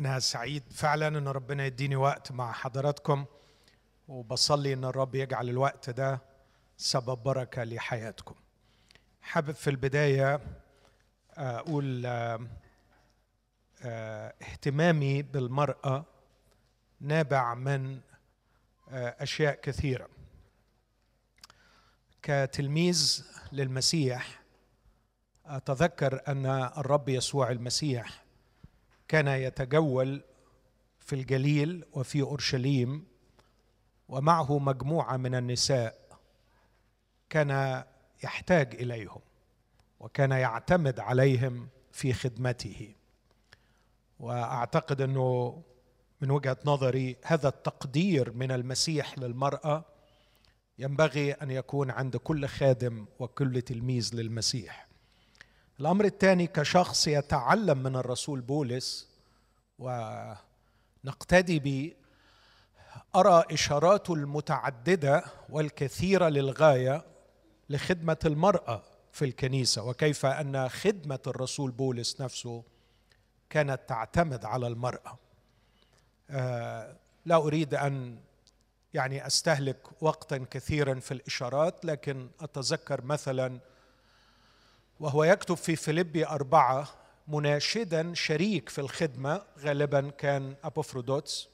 أنا سعيد فعلا أن ربنا يديني وقت مع حضراتكم وبصلي أن الرب يجعل الوقت ده سبب بركة لحياتكم. حابب في البداية أقول اهتمامي بالمرأة نابع من أشياء كثيرة. كتلميذ للمسيح أتذكر أن الرب يسوع المسيح كان يتجول في الجليل وفي أورشليم ومعه مجموعة من النساء كان يحتاج إليهم وكان يعتمد عليهم في خدمته. وأعتقد إنه من وجهة نظري هذا التقدير من المسيح للمرأة ينبغي أن يكون عند كل خادم وكل تلميذ للمسيح. الأمر الثاني كشخص يتعلم من الرسول بولس ونقتدي به أرى اشاراته المتعددة والكثيرة للغاية لخدمة المرأة في الكنيسة وكيف أن خدمة الرسول بولس نفسه كانت تعتمد على المرأة. آه، لا أريد أن يعني أستهلك وقتا كثيرا في الإشارات لكن أتذكر مثلا وهو يكتب في فيليبي أربعة مناشدا شريك في الخدمة غالبا كان أبوفرودوتس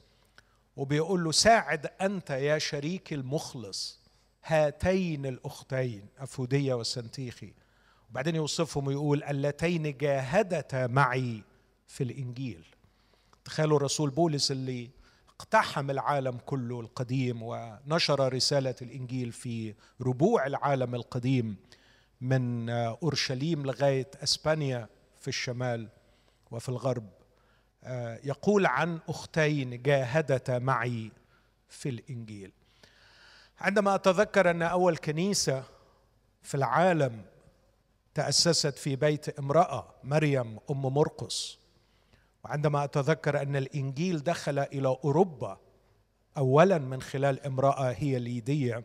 وبيقول له ساعد أنت يا شريكي المخلص هاتين الأختين أفودية وسنتيخي. وبعدين يوصفهم ويقول اللتين جاهدتا معي في الإنجيل. تخيلوا الرسول بولس اللي اقتحم العالم كله القديم ونشر رسالة الإنجيل في ربوع العالم القديم. من أورشليم لغاية أسبانيا في الشمال وفي الغرب. آه، يقول عن أختين جاهدتا معي في الإنجيل. عندما أتذكر أن أول كنيسة في العالم تأسست في بيت امرأة مريم أم مرقس وعندما أتذكر أن الإنجيل دخل إلى أوروبا اولا من خلال امرأة هي ليديه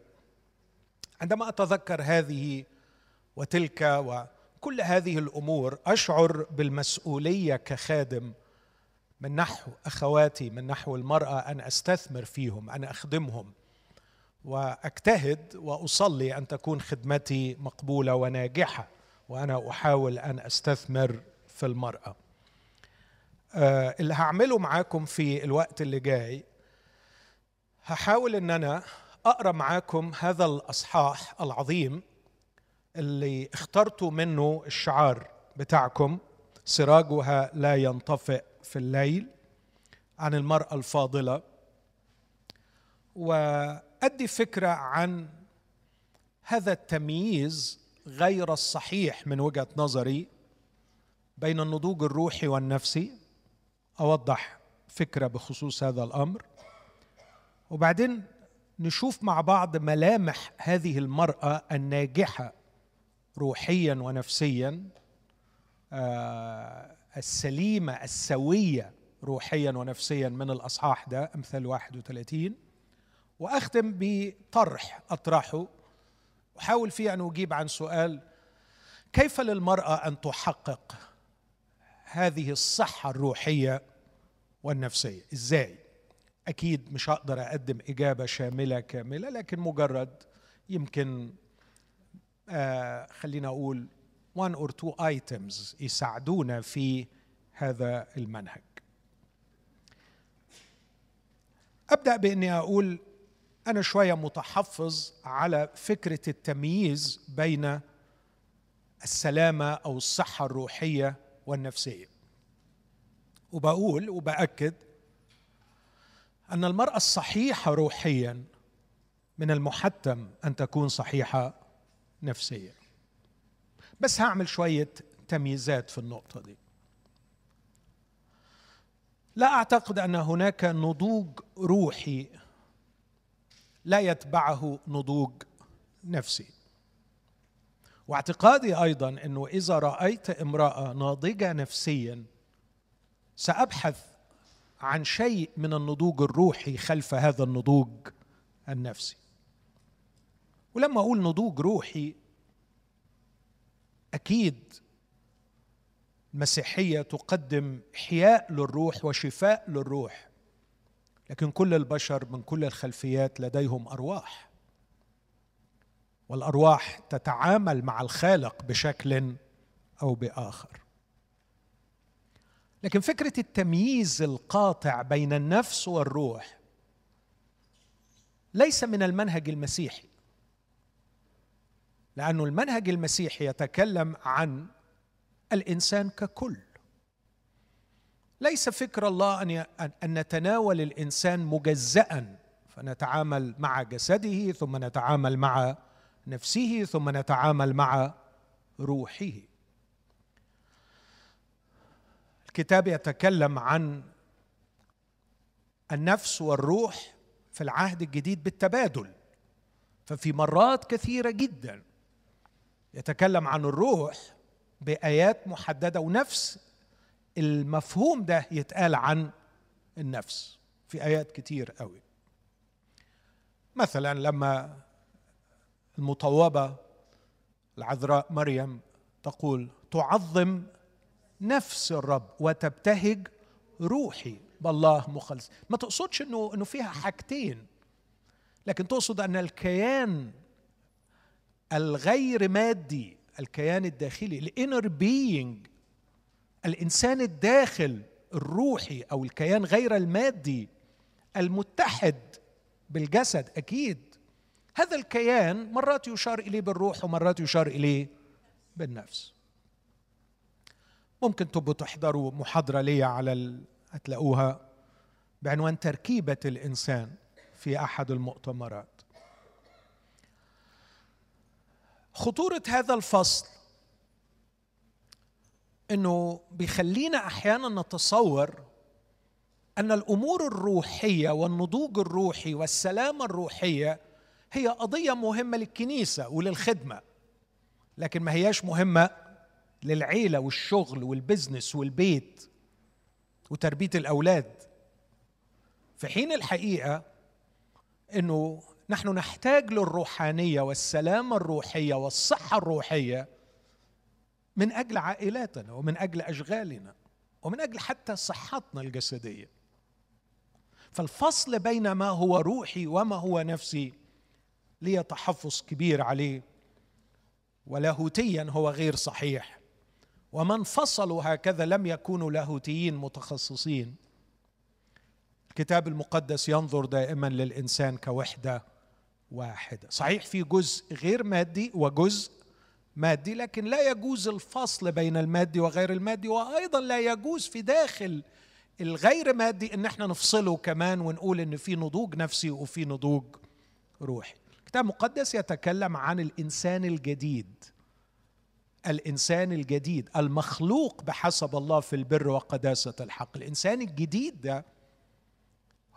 عندما أتذكر هذه وتلك وكل هذه الأمور أشعر بالمسؤولية كخادم. من نحو أخواتي من نحو المرأة أن أستثمر فيهم أن أخدمهم. وأجتهد وأصلي أن تكون خدمتي مقبولة وناجحة وأنا أحاول أن أستثمر في المرأة. آه اللي هعمله معاكم في الوقت اللي جاي هحاول إن أنا أقرأ معاكم هذا الأصحاح العظيم اللي اخترتوا منه الشعار بتاعكم سراجها لا ينطفئ في الليل عن المرأة الفاضلة. وأدي فكرة عن هذا التمييز غير الصحيح من وجهة نظري بين النضوج الروحي والنفسي. أوضح فكرة بخصوص هذا الأمر. وبعدين نشوف مع بعض ملامح هذه المرأة الناجحة روحيا ونفسيا آه، السليمة السوية روحيا ونفسيا من الأصحاح ده أمثال 31 وأختم بطرح أطرحه. أحاول فيه أن أجيب عن سؤال كيف للمرأة أن تحقق هذه الصحة الروحية والنفسية؟ إزاي؟ أكيد مش هقدر أقدم إجابة شاملة كاملة لكن مجرد يمكن خلينا أقول one or two items يساعدونا في هذا المنهج. أبدأ بإني أقول أنا شوية متحفظ على فكرة التمييز بين السلامة أو الصحة الروحية والنفسية. وبقول وبأكد أن المرأة الصحيحة روحيا من المحتم أن تكون صحيحة نفسيا بس هعمل شوية تمييزات في النقطة دي. لا أعتقد أن هناك نضوج روحي لا يتبعه نضوج نفسي. واعتقادي أيضا أنه إذا رأيت امرأة ناضجة نفسيا سأبحث عن شيء من النضوج الروحي خلف هذا النضوج النفسي. ولما أقول نضوج روحي أكيد المسيحية تقدم احياء للروح وشفاء للروح لكن كل البشر من كل الخلفيات لديهم أرواح. والأرواح تتعامل مع الخالق بشكل أو بآخر. لكن فكرة التمييز القاطع بين النفس والروح ليس من المنهج المسيحي. لأن المنهج المسيحي يتكلم عن الإنسان ككل. ليس فكر الله أن أن نتناول الإنسان مجزأ فنتعامل مع جسده ثم نتعامل مع نفسه ثم نتعامل مع روحه. الكتاب يتكلم عن النفس والروح في العهد الجديد بالتبادل. ففي مرات كثيرة جدا يتكلم عن الروح بآيات محددة ونفس المفهوم ده يتقال عن النفس في آيات كتير قوي. مثلا لما المطوبة العذراء مريم تقول تعظم نفس الرب وتبتهج روحي بالله مخلص. ما تقصدش انه إنه فيها حاجتين لكن تقصد أن الكيان الغير مادي الكيان الداخلي الانر بينج الإنسان الداخل الروحي أو الكيان غير المادي المتحد بالجسد أكيد. هذا الكيان مرات يشار إليه بالروح ومرات يشار إليه بالنفس. ممكن تبقوا تحضروا محاضرة لي على ال... هتلاقوها بعنوان تركيبة الإنسان في أحد المؤتمرات. خطورة هذا الفصل إنه بيخلينا أحيانا نتصور أن الأمور الروحية والنضوج الروحي والسلامه الروحية هي قضية مهمة للكنيسة وللخدمة لكن ما هياش مهمة للعيلة والشغل والبزنس والبيت وتربية الأولاد. في حين الحقيقة إنه نحن نحتاج للروحانية والسلامة الروحية والصحة الروحية من أجل عائلاتنا ومن أجل أشغالنا ومن أجل حتى صحتنا الجسدية. فالفصل بين ما هو روحي وما هو نفسي لي تحفظ كبير عليه ولاهوتيا هو غير صحيح. ومن فصلوا هكذا لم يكونوا لاهوتيين متخصصين. الكتاب المقدس ينظر دائما للإنسان كوحدة واحدة. صحيح في جزء غير مادي وجزء مادي لكن لا يجوز الفصل بين المادي وغير المادي وأيضا لا يجوز في داخل الغير مادي إن إحنا نفصله كمان ونقول إن في نضوج نفسي وفي نضوج روحي. الكتاب المقدس يتكلم عن الإنسان الجديد. الإنسان الجديد المخلوق بحسب الله في البر وقداسة الحق. الإنسان الجديد ده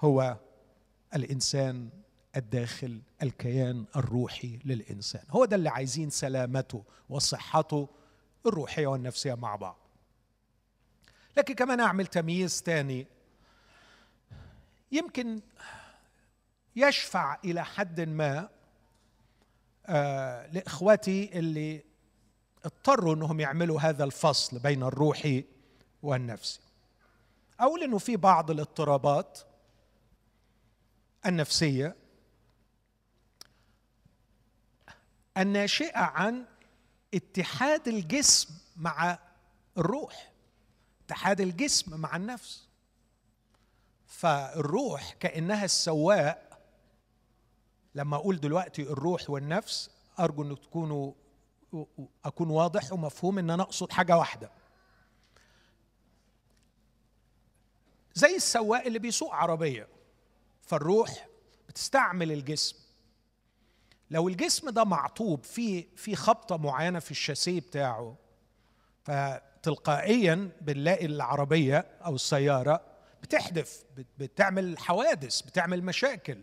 هو الإنسان الداخل الكيان الروحي للإنسان. هو ده اللي عايزين سلامته وصحته الروحية والنفسية مع بعض. لكن كمان أعمل تمييز ثاني يمكن يشفع إلى حد ما آه لاخوتي اللي اضطروا إنهم يعملوا هذا الفصل بين الروحي والنفسي. أقول إنه في بعض الاضطرابات النفسية الناشئه عن اتحاد الجسم مع الروح. اتحاد الجسم مع النفس. فالروح كأنها السواق. لما أقول دلوقتي الروح والنفس أرجو ان تكونوا أكون واضح ومفهوم إن أنا أقصد حاجة واحدة. زي السواق اللي بيسوق عربية. فالروح بتستعمل الجسم. لو الجسم ده معطوب في في خبطة معينة في الشاسيه بتاعه فتلقائيا بنلاقي العربية أو السيارة بتحدف بتعمل حوادث بتعمل مشاكل.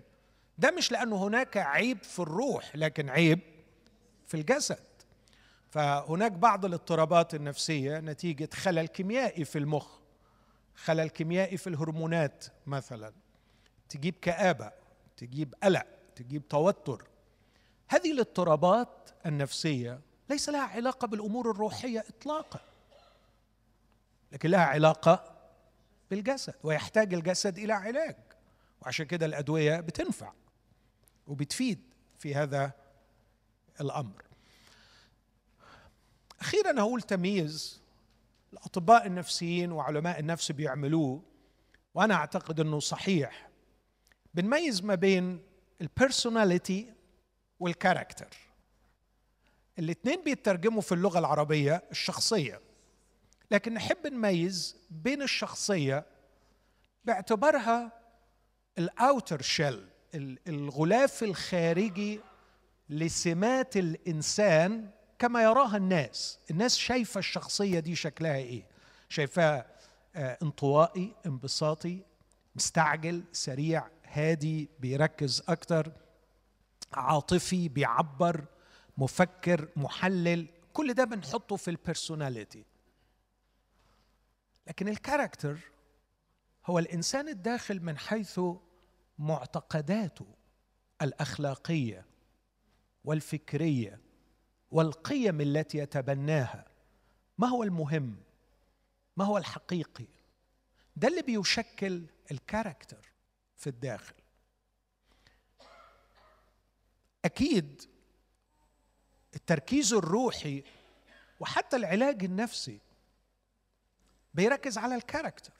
ده مش لأنه هناك عيب في الروح لكن عيب في الجسد. فهناك بعض الاضطرابات النفسية نتيجة خلل كيميائي في المخ خلل كيميائي في الهرمونات مثلا. تجيب كآبة تجيب قلق تجيب توتر. هذه الاضطرابات النفسية ليس لها علاقة بالأمور الروحية اطلاقا لكن لها علاقة بالجسد ويحتاج الجسد إلى علاج وعشان كده الأدوية بتنفع وبتفيد في هذا الأمر. أخيرا هقول تمييز الأطباء النفسيين وعلماء النفس بيعملوه وأنا أعتقد إنه صحيح بنميز ما بين ال personality وال character الاثنين بيترجموا في اللغة العربية الشخصية. لكن نحب نميز بين الشخصية باعتبارها ال outer shell الغلاف الخارجي لسمات الإنسان كما يراها الناس. الناس شايفة الشخصية دي شكلها إيه؟ شايفاها آه، انطوائي انبساطي مستعجل سريع هادي بيركز أكتر. عاطفي بيعبر مفكر محلل كل ده بنحطه في ال personality لكن ال character هو الإنسان الداخل من حيث معتقداته الأخلاقية والفكرية والقيم التي يتبناها. ما هو المهم؟ ما هو الحقيقي؟ ده اللي بيشكل الكاركتر في الداخل. أكيد التركيز الروحي وحتى العلاج النفسي بيركز على الكاركتر.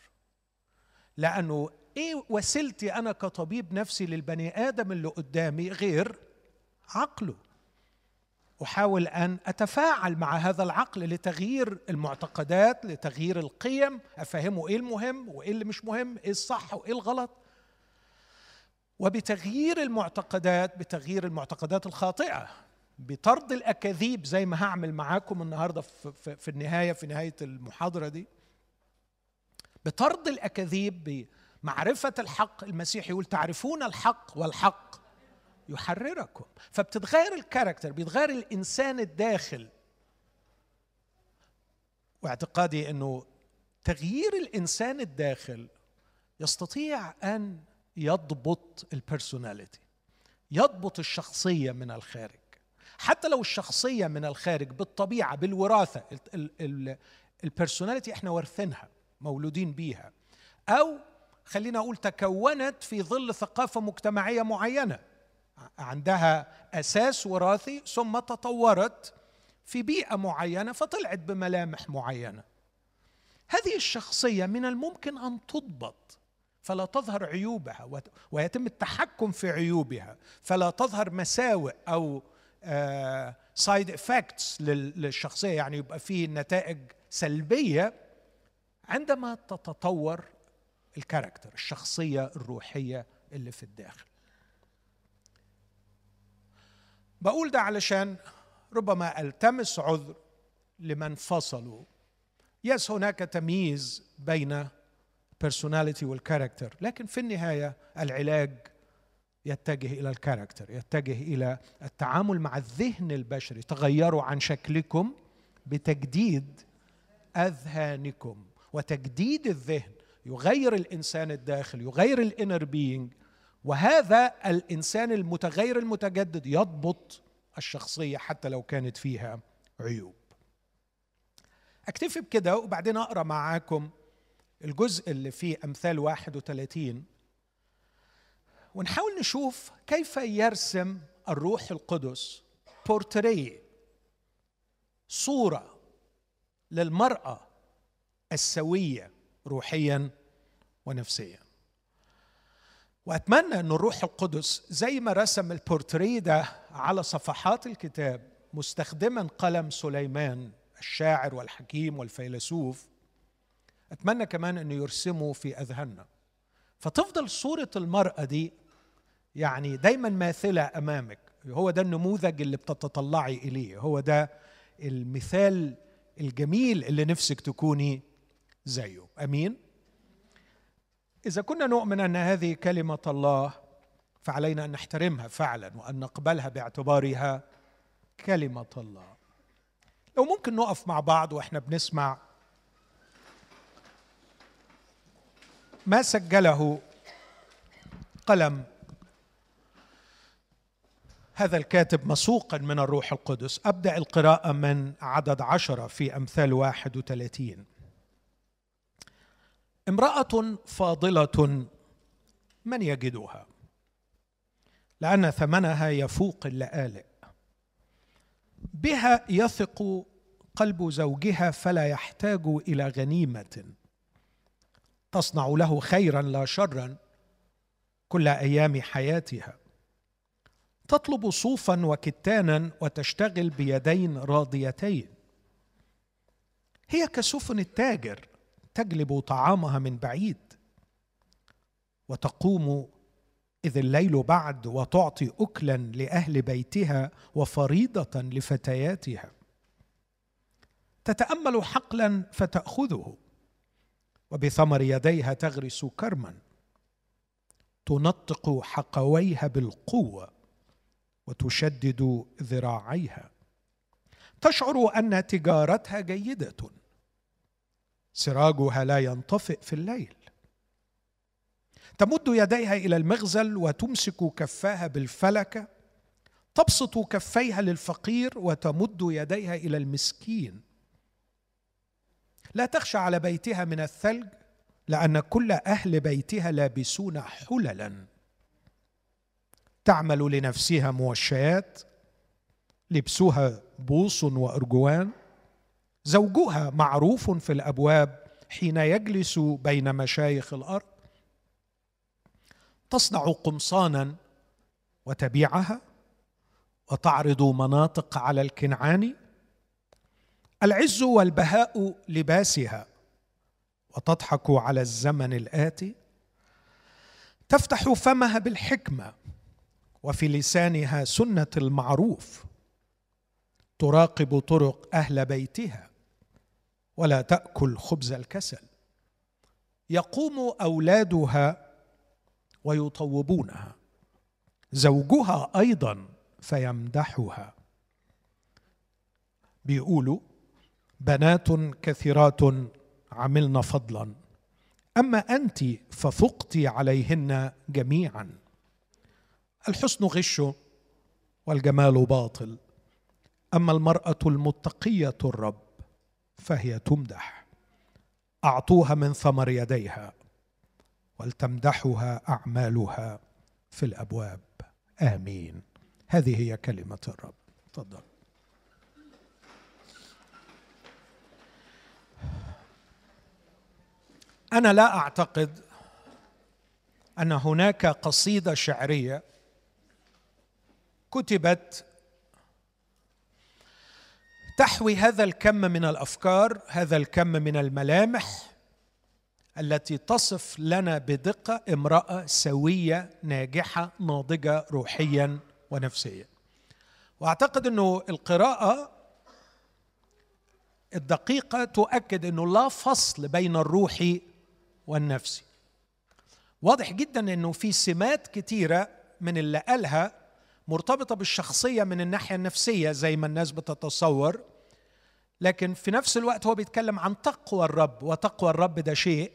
لأنه إيه وسيلتي أنا كطبيب نفسي للبني آدم اللي قدامي غير عقله؟ أحاول أن أتفاعل مع هذا العقل لتغيير المعتقدات لتغيير القيم أفهمه إيه المهم وإيه اللي مش مهم إيه الصح وإيه الغلط. وبتغيير المعتقدات بتغيير المعتقدات الخاطئة بطرد الأكاذيب زي ما هعمل معاكم النهارده في, النهاية في نهاية المحاضرة دي. بطرد الأكاذيب بمعرفة الحق المسيح يقول تعرفون الحق والحق يحرركم. فبتتغير ال character بيتغير الإنسان الداخل. واعتقادي إنه تغيير الإنسان الداخل يستطيع أن يضبط ال personality يضبط الشخصية من الخارج. حتى لو الشخصية من الخارج بالطبيعة بالوراثة البيرسوناليتي إحنا وارثينها مولودين بيها. أو خلينا أقول تكونت في ظل ثقافة مجتمعية معينة. عندها أساس وراثي ثم تطورت في بيئة معينة فطلعت بملامح معينة. هذه الشخصية من الممكن أن تضبط. فلا تظهر عيوبها ويتم التحكم في عيوبها. فلا تظهر مساوئ أو side uh, effects للشخصية. يعني يبقى فيه نتائج سلبية عندما تتطور ال character الشخصية الروحية اللي في الداخل. بقول ده علشان ربما ألتمس عذر لمن فصلوا. yes هناك تمييز بين personality وال character لكن في النهاية العلاج يتجه إلى الكاركتر يتجه إلى التعامل مع الذهن البشري. تغيروا عن شكلكم بتجديد أذهانكم. وتجديد الذهن يغير الإنسان الداخل يغير الإنر بينج وهذا الإنسان المتغير المتجدد يضبط الشخصية حتى لو كانت فيها عيوب. أكتفي بكده وبعدين أقرأ معاكم الجزء اللي فيه أمثال 31 ونحاول نشوف كيف يرسم الروح القدس بورتري صورة للمرأة السوية روحيا ونفسيا. وأتمنى إن الروح القدس زي ما رسم البورتري ده على صفحات الكتاب مستخدما قلم سليمان الشاعر والحكيم والفيلسوف أتمنى كمان إنه يرسمه في أذهاننا. فتفضل صورة المرأة دي يعني دايما ماثلة أمامك. هو ده النموذج اللي بتتطلعي إليه. هو ده المثال الجميل اللي نفسك تكوني زيه. أمين؟ إذا كنا نؤمن أن هذه كلمة الله فعلينا أن نحترمها فعلا وأن نقبلها باعتبارها كلمة الله. لو ممكن نقف مع بعض وإحنا بنسمع ما سجله قلم؟ هذا الكاتب مسوقا من الروح القدس. أبدأ القراءة من عدد عشرة في أمثال واحد وثلاثين. امرأة فاضلة من يجدها؟ لأن ثمنها يفوق اللآلئ. بها يثق قلب زوجها فلا يحتاج إلى غنيمة. تصنع له خيرا لا شرا كل أيام حياتها. تطلب صوفا وكتانا وتشتغل بيدين راضيتين. هي كسفن التاجر تجلب طعامها من بعيد وتقوم إذ الليل بعد وتعطي اكلا لأهل بيتها وفريضة لفتياتها. تتأمل حقلا فتأخذه. وبثمر يديها تغرس كرما. تنطق حقويها بالقوة وتشدد ذراعيها. تشعر أن تجارتها جيدة. سراجها لا ينطفئ في الليل. تمد يديها إلى المغزل وتمسك كفاها بالفلكه تبسط كفيها للفقير وتمد يديها إلى المسكين. لا تخشى على بيتها من الثلج لأن كل أهل بيتها لابسون حللا. تعمل لنفسها موشيات لبسها بوص وأرجوان. زوجها معروف في الأبواب حين يجلس بين مشايخ الأرض. تصنع قمصانا وتبيعها وتعرض مناطق على الكنعاني العز والبهاء لباسها. وتضحك على الزمن الآتي. تفتح فمها بالحكمة. وفي لسانها سنة المعروف. تراقب طرق أهل بيتها. ولا تأكل خبز الكسل. يقوم أولادها ويطوبونها. زوجها أيضا فيمدحها. بيقولوا بنات كثيرات عملن فضلا. أما أنت ففقت عليهن جميعا. الحسن غش والجمال باطل. أما المرأة المتقية الرب فهي تمدح. أعطوها من ثمر يديها ولتمدحها أعمالها في الأبواب. آمين. هذه هي كلمة الرب. تفضل. أنا لا أعتقد أن هناك قصيدة شعرية كتبت تحوي هذا الكم من الأفكار هذا الكم من الملامح التي تصف لنا بدقة امرأة سوية ناجحة ناضجة روحيا ونفسيا. وأعتقد إنه القراءة الدقيقة تؤكد إنه لا فصل بين الروحي والنفسي واضح جدا إنه في سمات كتيرة من اللي قالها مرتبطة بالشخصية من الناحية النفسية زي ما الناس بتتصور لكن في نفس الوقت هو بيتكلم عن تقوى الرب وتقوى الرب ده شيء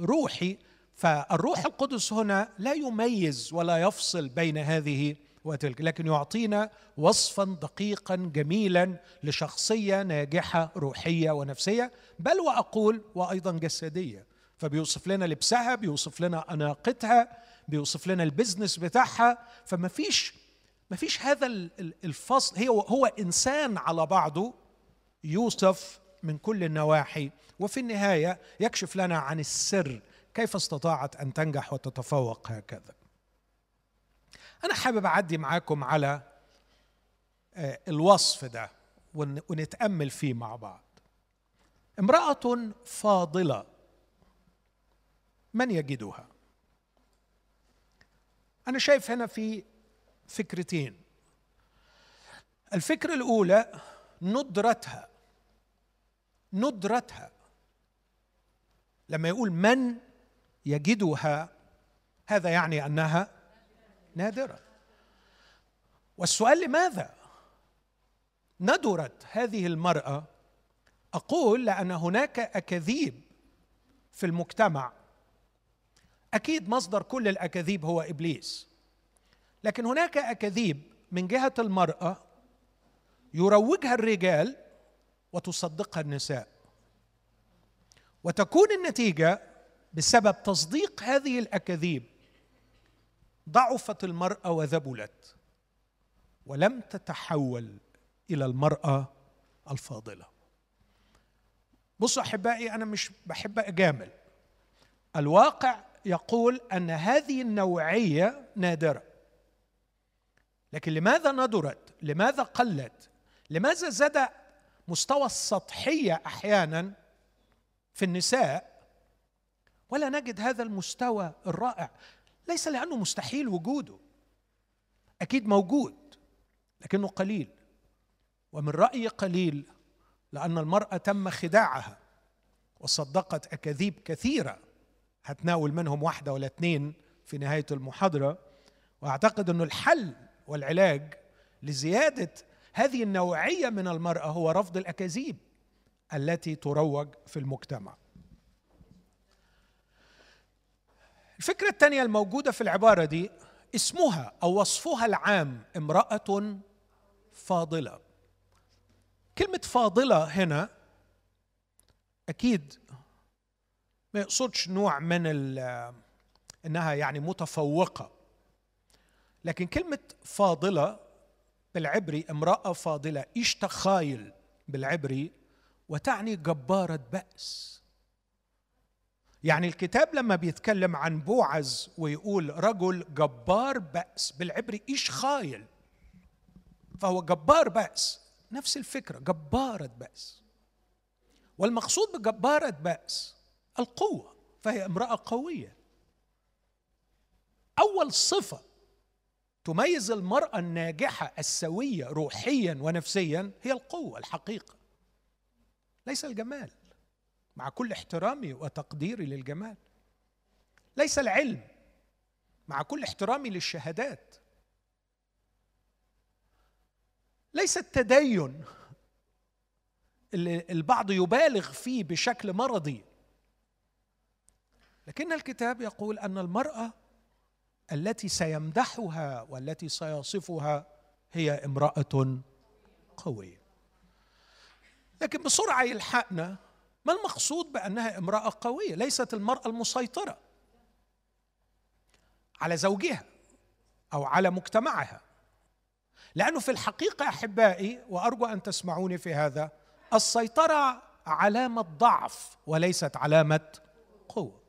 روحي. فالروح القدس هنا لا يميز ولا يفصل بين هذه وتلك لكن يعطينا وصفا دقيقا جميلا لشخصية ناجحة روحية ونفسية بل وأقول وأيضا جسدية. فبيوصف لنا لبسها بيوصف لنا أناقتها بيوصف لنا البزنس بتاعها. فما فيش ما فيش هذا الفصل. هي هو إنسان على بعضه يوصف من كل النواحي. وفي النهاية يكشف لنا عن السر كيف استطاعت أن تنجح وتتفوق هكذا. أنا حابب أعدي معاكم على آه، الوصف ده ونتأمل فيه مع بعض. امرأة فاضلة. من يجدها؟ أنا شايف هنا في فكرتين. الفكرة الأولى ندرتها. ندرتها. لما يقول من يجدها هذا يعني أنها نادرة. والسؤال لماذا؟ ندرت هذه المرأة. أقول لأن هناك أكاذيب في المجتمع. أكيد مصدر كل الأكاذيب هو إبليس. لكن هناك أكاذيب من جهة المرأة يروجها الرجال وتصدقها النساء. وتكون النتيجة بسبب تصديق هذه الأكاذيب ضعفت المرأة وذبلت ولم تتحول إلى المرأة الفاضلة. بصوا أحبائي أنا مش بحب أجامل. الواقع يقول أن هذه النوعية نادرة. لكن لماذا ندرت؟ لماذا قلت؟ لماذا زاد مستوى السطحية أحيانا في النساء ولا نجد هذا المستوى الرائع؟ ليس لأنه مستحيل وجوده. أكيد موجود لكنه قليل. ومن رأيي قليل لأن المرأة تم خداعها وصدقت أكاذيب كثيرة. هتناول منهم واحدة ولا اثنين في نهاية المحاضرة. وأعتقد إنه الحل والعلاج لزيادة هذه النوعية من المرأة هو رفض الأكاذيب التي تروج في المجتمع. الفكرة الثانية الموجودة في العبارة دي اسمها أو وصفها العام امرأة فاضلة. كلمة فاضلة هنا أكيد ما يقصدش نوع من إنها يعني متفوقة. لكن كلمة فاضلة بالعبري امرأة فاضلة اشتخايل بالعبري وتعني جبارة بأس. يعني الكتاب لما بيتكلم عن بوعز ويقول رجل جبار بأس بالعبري إيش خايل؟ فهو جبار بأس. نفس الفكرة جبارة بأس. والمقصود بجبارة بأس القوة فهي امرأة قوية. أول صفة تميز المرأة الناجحة السوية روحيا ونفسيا هي القوة الحقيقة. ليس الجمال. مع كل احترامي وتقديري للجمال. ليس العلم. مع كل احترامي للشهادات. ليس التدين اللي البعض يبالغ فيه بشكل مرضي. لكن الكتاب يقول أن المرأة التي سيمدحها والتي سيصفها هي امرأة قوية. لكن بسرعة يلحقنا ما المقصود بأنها امرأة قوية؟ ليست المرأة المسيطرة على زوجها أو على مجتمعها. لأنه في الحقيقة أحبائي وأرجو أن تسمعوني في هذا السيطرة علامة ضعف وليست علامة قوة.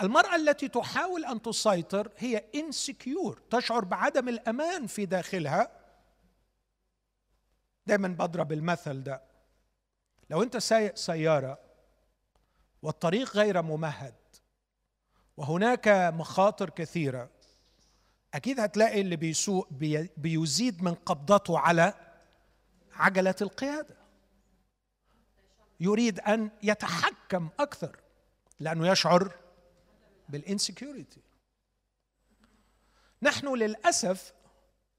المرأة التي تحاول أن تسيطر هي انسكيور تشعر بعدم الأمان في داخلها. دايما بضرب المثل ده. لو أنت سايق سيارة والطريق غير ممهد وهناك مخاطر كثيرة أكيد هتلاقي اللي بيسوق بيزيد من قبضته على عجلة القيادة. يريد أن يتحكم أكثر لأنه يشعر بالانسكيورتي نحن للأسف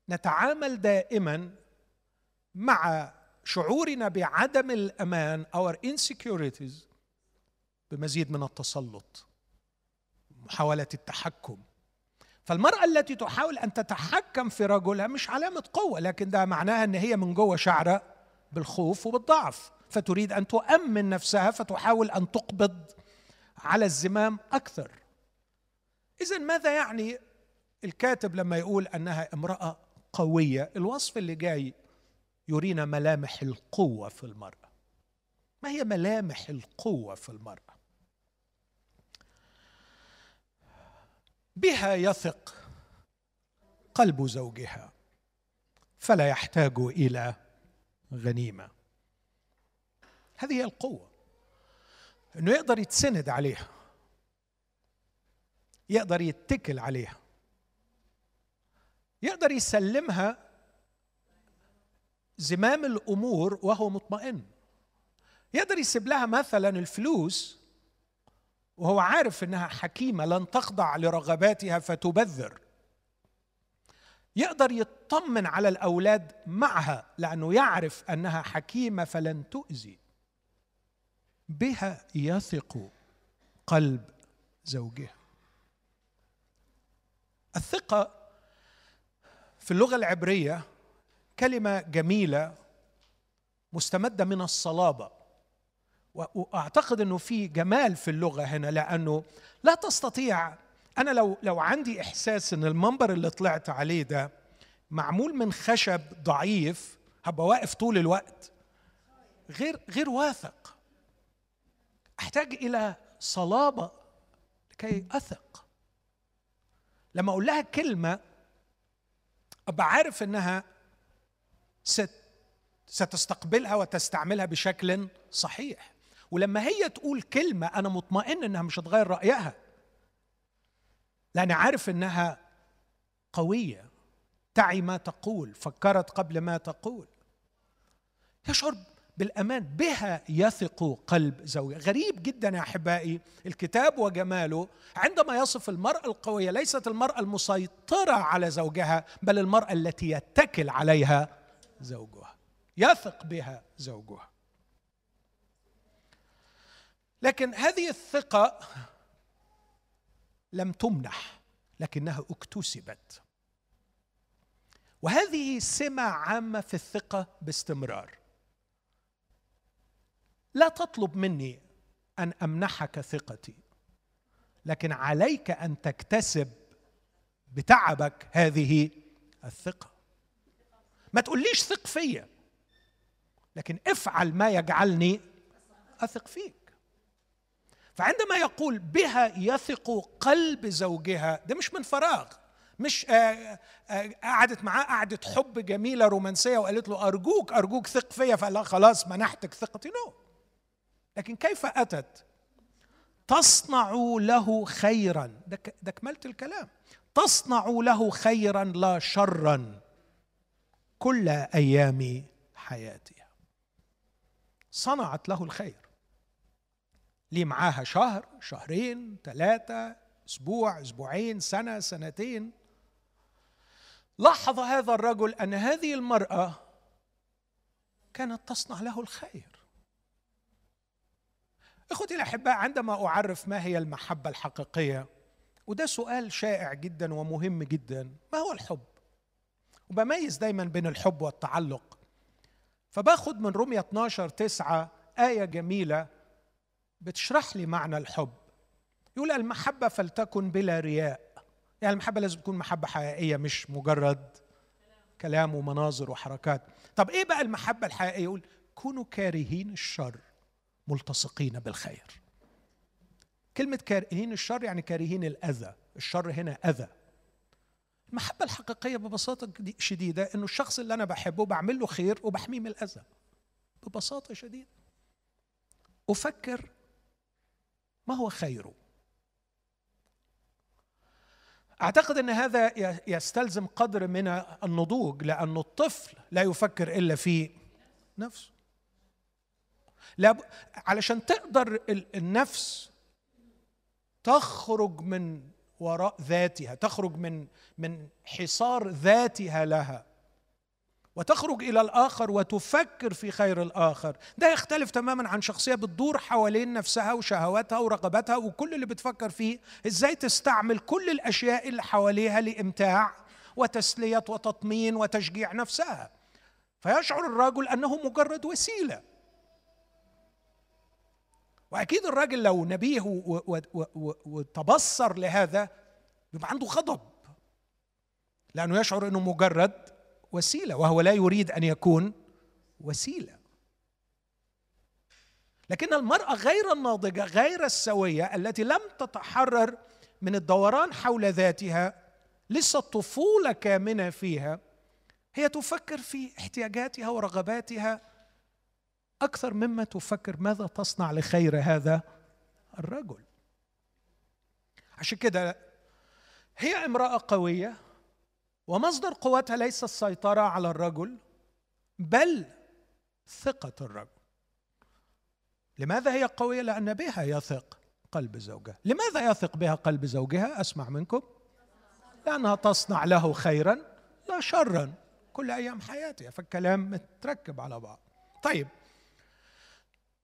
نتعامل دائما مع شعورنا بعدم الأمان our insecurities بمزيد من التسلط محاولة التحكم. فالمرأة التي تحاول أن تتحكم في رجلها مش علامة قوة لكن ده معناها إن هي من جوه شعرة بالخوف وبالضعف. فتريد أن تؤمن نفسها فتحاول أن تقبض على الزمام أكثر. اذا ماذا يعني الكاتب لما يقول أنها امرأة قوية؟ الوصف اللي جاي يرينا ملامح القوة في المرأة. ما هي ملامح القوة في المرأة؟ بها يثق قلب زوجها فلا يحتاج إلى غنيمة. هذه هي القوة. إنه يقدر يتسند عليها. يقدر يتكل عليها. يقدر يسلمها زمام الأمور وهو مطمئن. يقدر يسيب لها مثلا الفلوس وهو عارف إنها حكيمة لن تخضع لرغباتها فتبذر. يقدر يطمن على الأولاد معها لأنه يعرف أنها حكيمة فلن تؤذي. بها يثق قلب زوجها. الثقة في اللغة العبرية كلمة جميلة مستمدة من الصلابة. وأعتقد إنه في جمال في اللغة هنا لأنه لا تستطيع أنا لو لو عندي إحساس إن المنبر اللي طلعت عليه ده معمول من خشب ضعيف هبقى واقف طول الوقت. غير غير واثق. أحتاج إلى صلابة لكي أثق. لما أقول لها كلمة أبقى عارف إنها ست ستستقبلها وتستعملها بشكل صحيح. ولما هي تقول كلمة أنا مطمئن إنها مش هتغير رأيها لأني عارف إنها قوية. تعي ما تقول فكرت قبل ما تقول. يشعر بالأمان. بها يثق قلب زوجها غريب جدا يا أحبائي الكتاب وجماله عندما يصف المرأة القوية ليست المرأة المسيطرة على زوجها بل المرأة التي يتكل عليها زوجها يثق بها زوجها. لكن هذه الثقة لم تمنح لكنها اكتسبت. وهذه سمة عامة في الثقة باستمرار. لا تطلب مني أن أمنحك ثقتي لكن عليك أن تكتسب بتعبك هذه الثقة. ما تقوليش ثق فيا لكن افعل ما يجعلني أثق فيك. فعندما يقول بها يثق قلب زوجها ده مش من فراغ مش آه، آه، قعدت معاه قعدة حب جميلة رومانسية وقالت له أرجوك أرجوك ثق فيا فقال لها خلاص منحتك ثقتي نو. لكن كيف أتت؟ تصنع له خيرا. ده, ده كملت الكلام. تصنع له خيرا لا شرا كل أيام حياتها. صنعت له الخير. لي معاها شهر شهرين ثلاثة أسبوع أسبوعين سنة سنتين؟ لاحظ هذا الرجل أن هذه المرأة كانت تصنع له الخير. إخوتي الأحباء عندما أعرف ما هي المحبة الحقيقية وده سؤال شائع جدا ومهم جدا ما هو الحب؟ وبميز دايما بين الحب والتعلق. فباخد من رمية 12 تسعة آية جميلة بتشرح لي معنى الحب. يقول المحبة فلتكن بلا رياء. يعني المحبة لازم تكون محبة حقيقية مش مجرد كلام ومناظر وحركات. طب إيه بقى المحبة الحقيقية؟ يقول كونوا كارهين الشر. ملتصقين بالخير. كلمة كارهين الشر يعني كارهين الأذى. الشر هنا أذى. المحبة الحقيقية ببساطة شديدة إنه الشخص اللي أنا بحبه بعمل له خير وبحميه من الأذى. ببساطة شديدة. أفكر ما هو خيره. أعتقد أن هذا يستلزم قدر من النضوج لأن الطفل لا يفكر إلا في نفسه. لا علشان تقدر النفس تخرج من وراء ذاتها تخرج من من حصار ذاتها لها. وتخرج إلى الآخر وتفكر في خير الآخر. ده يختلف تماما عن شخصية بتدور حوالين نفسها وشهواتها ورغباتها وكل اللي بتفكر فيه إزاي تستعمل كل الأشياء اللي حواليها لإمتاع وتسلية وتطمين وتشجيع نفسها. فيشعر الرجل أنه مجرد وسيلة. وأكيد الراجل لو نبيه وتبصر لهذا بيبقى عنده غضب لأنه يشعر إنه مجرد وسيلة وهو لا يريد أن يكون وسيلة. لكن المرأة غير الناضجة غير السوية التي لم تتحرر من الدوران حول ذاتها لسه الطفوله كامنة فيها هي تفكر في احتياجاتها ورغباتها أكثر مما تفكر ماذا تصنع لخير هذا الرجل. عشان كده هي امرأة قوية ومصدر قوتها ليس السيطرة على الرجل بل ثقة الرجل. لماذا هي قوية؟ لأن بها يثق قلب زوجها. لماذا يثق بها قلب زوجها؟ أسمع منكم. لأنها تصنع له خيرا لا شرا. كل أيام حياتها فالكلام متركب على بعض. طيب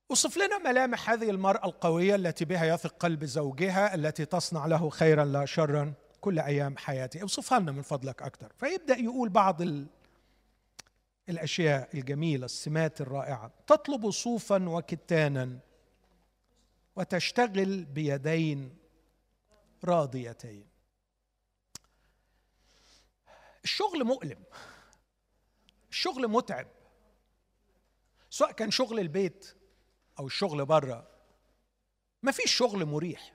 وصف لنا ملامح هذه المرأة القوية التي بها يثق قلب زوجها التي تصنع له خيرا لا شرا كل أيام حياته. اوصفها لنا من فضلك أكثر. فيبدأ يقول بعض ال... الأشياء الجميلة السمات الرائعة. تطلب صوفا وكتانا وتشتغل بيدين راضيتين. الشغل مؤلم. الشغل متعب. سواء كان شغل البيت أو الشغل بره ما فيش شغل مريح.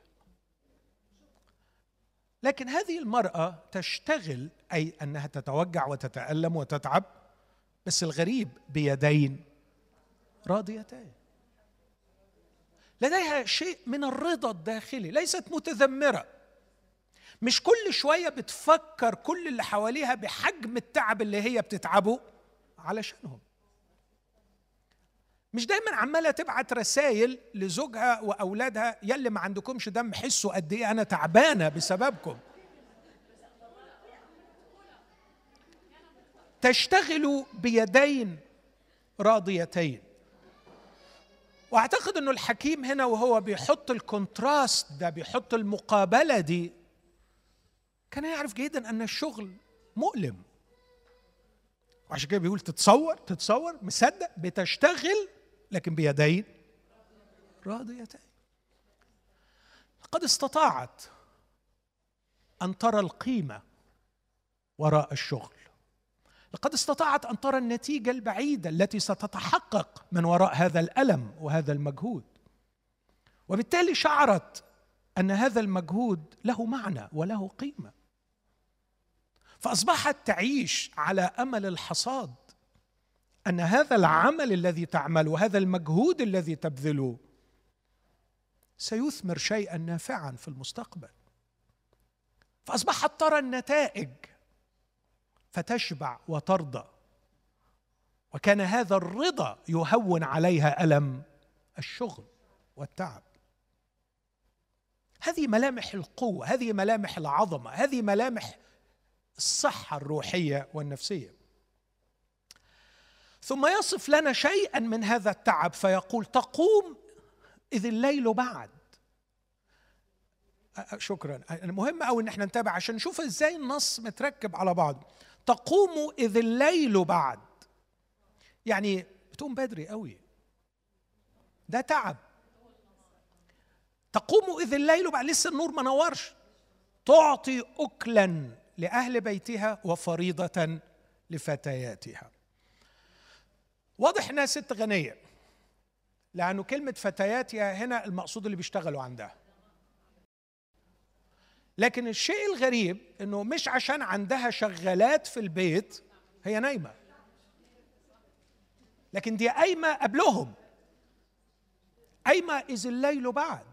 لكن هذه المرأة تشتغل أي أنها تتوجع وتتألم وتتعب بس الغريب بيدين راضيتين لديها شيء من الرضا الداخلي ليست متذمرة. مش كل شوية بتفكر كل اللي حواليها بحجم التعب اللي هي بتتعبه علشانهم. مش دايما عمالة تبعت رسائل لزوجها وأولادها يلي ما عندكمش دم حسوا قد إيه أنا تعبانة بسببكم. تشتغل بيدين راضيتين. وأعتقد إنه الحكيم هنا وهو بيحط الكونتراست ده بيحط المقابلة دي كان يعرف جيدا أن الشغل مؤلم. وعشان كده بيقول تتصور تتصور مصدق بتشتغل لكن بيدين راضيتين قد استطاعت أن ترى القيمة وراء الشغل. لقد استطاعت أن ترى النتيجة البعيدة التي ستتحقق من وراء هذا الألم وهذا المجهود. وبالتالي شعرت أن هذا المجهود له معنى وله قيمة. فأصبحت تعيش على أمل الحصاد أن هذا العمل الذي تعمله هذا المجهود الذي تبذله سيثمر شيئا نافعا في المستقبل. فأصبحت ترى النتائج فتشبع وترضى. وكان هذا الرضا يهون عليها ألم الشغل والتعب. هذه ملامح القوة هذه ملامح العظمة هذه ملامح الصحة الروحية والنفسية. ثم يصف لنا شيئا من هذا التعب فيقول تقوم إذ الليل بعد. شكرا. المهم قوي إن إحنا نتابع عشان نشوف إزاي النص متركب على بعض. تقوم إذ الليل بعد. يعني بتقوم بدري قوي ده تعب. تقوم إذ الليل بعد. لسه النور ما نورش. تعطي اكلا لأهل بيتها وفريضة لفتياتها. واضح إنها ست غنية لأنه كلمة فتياتها هنا المقصود اللي بيشتغلوا عندها. لكن الشيء الغريب إنه مش عشان عندها شغالات في البيت هي نايمة. لكن دي قايمة قبلهم. قايمة إذ الليل بعد.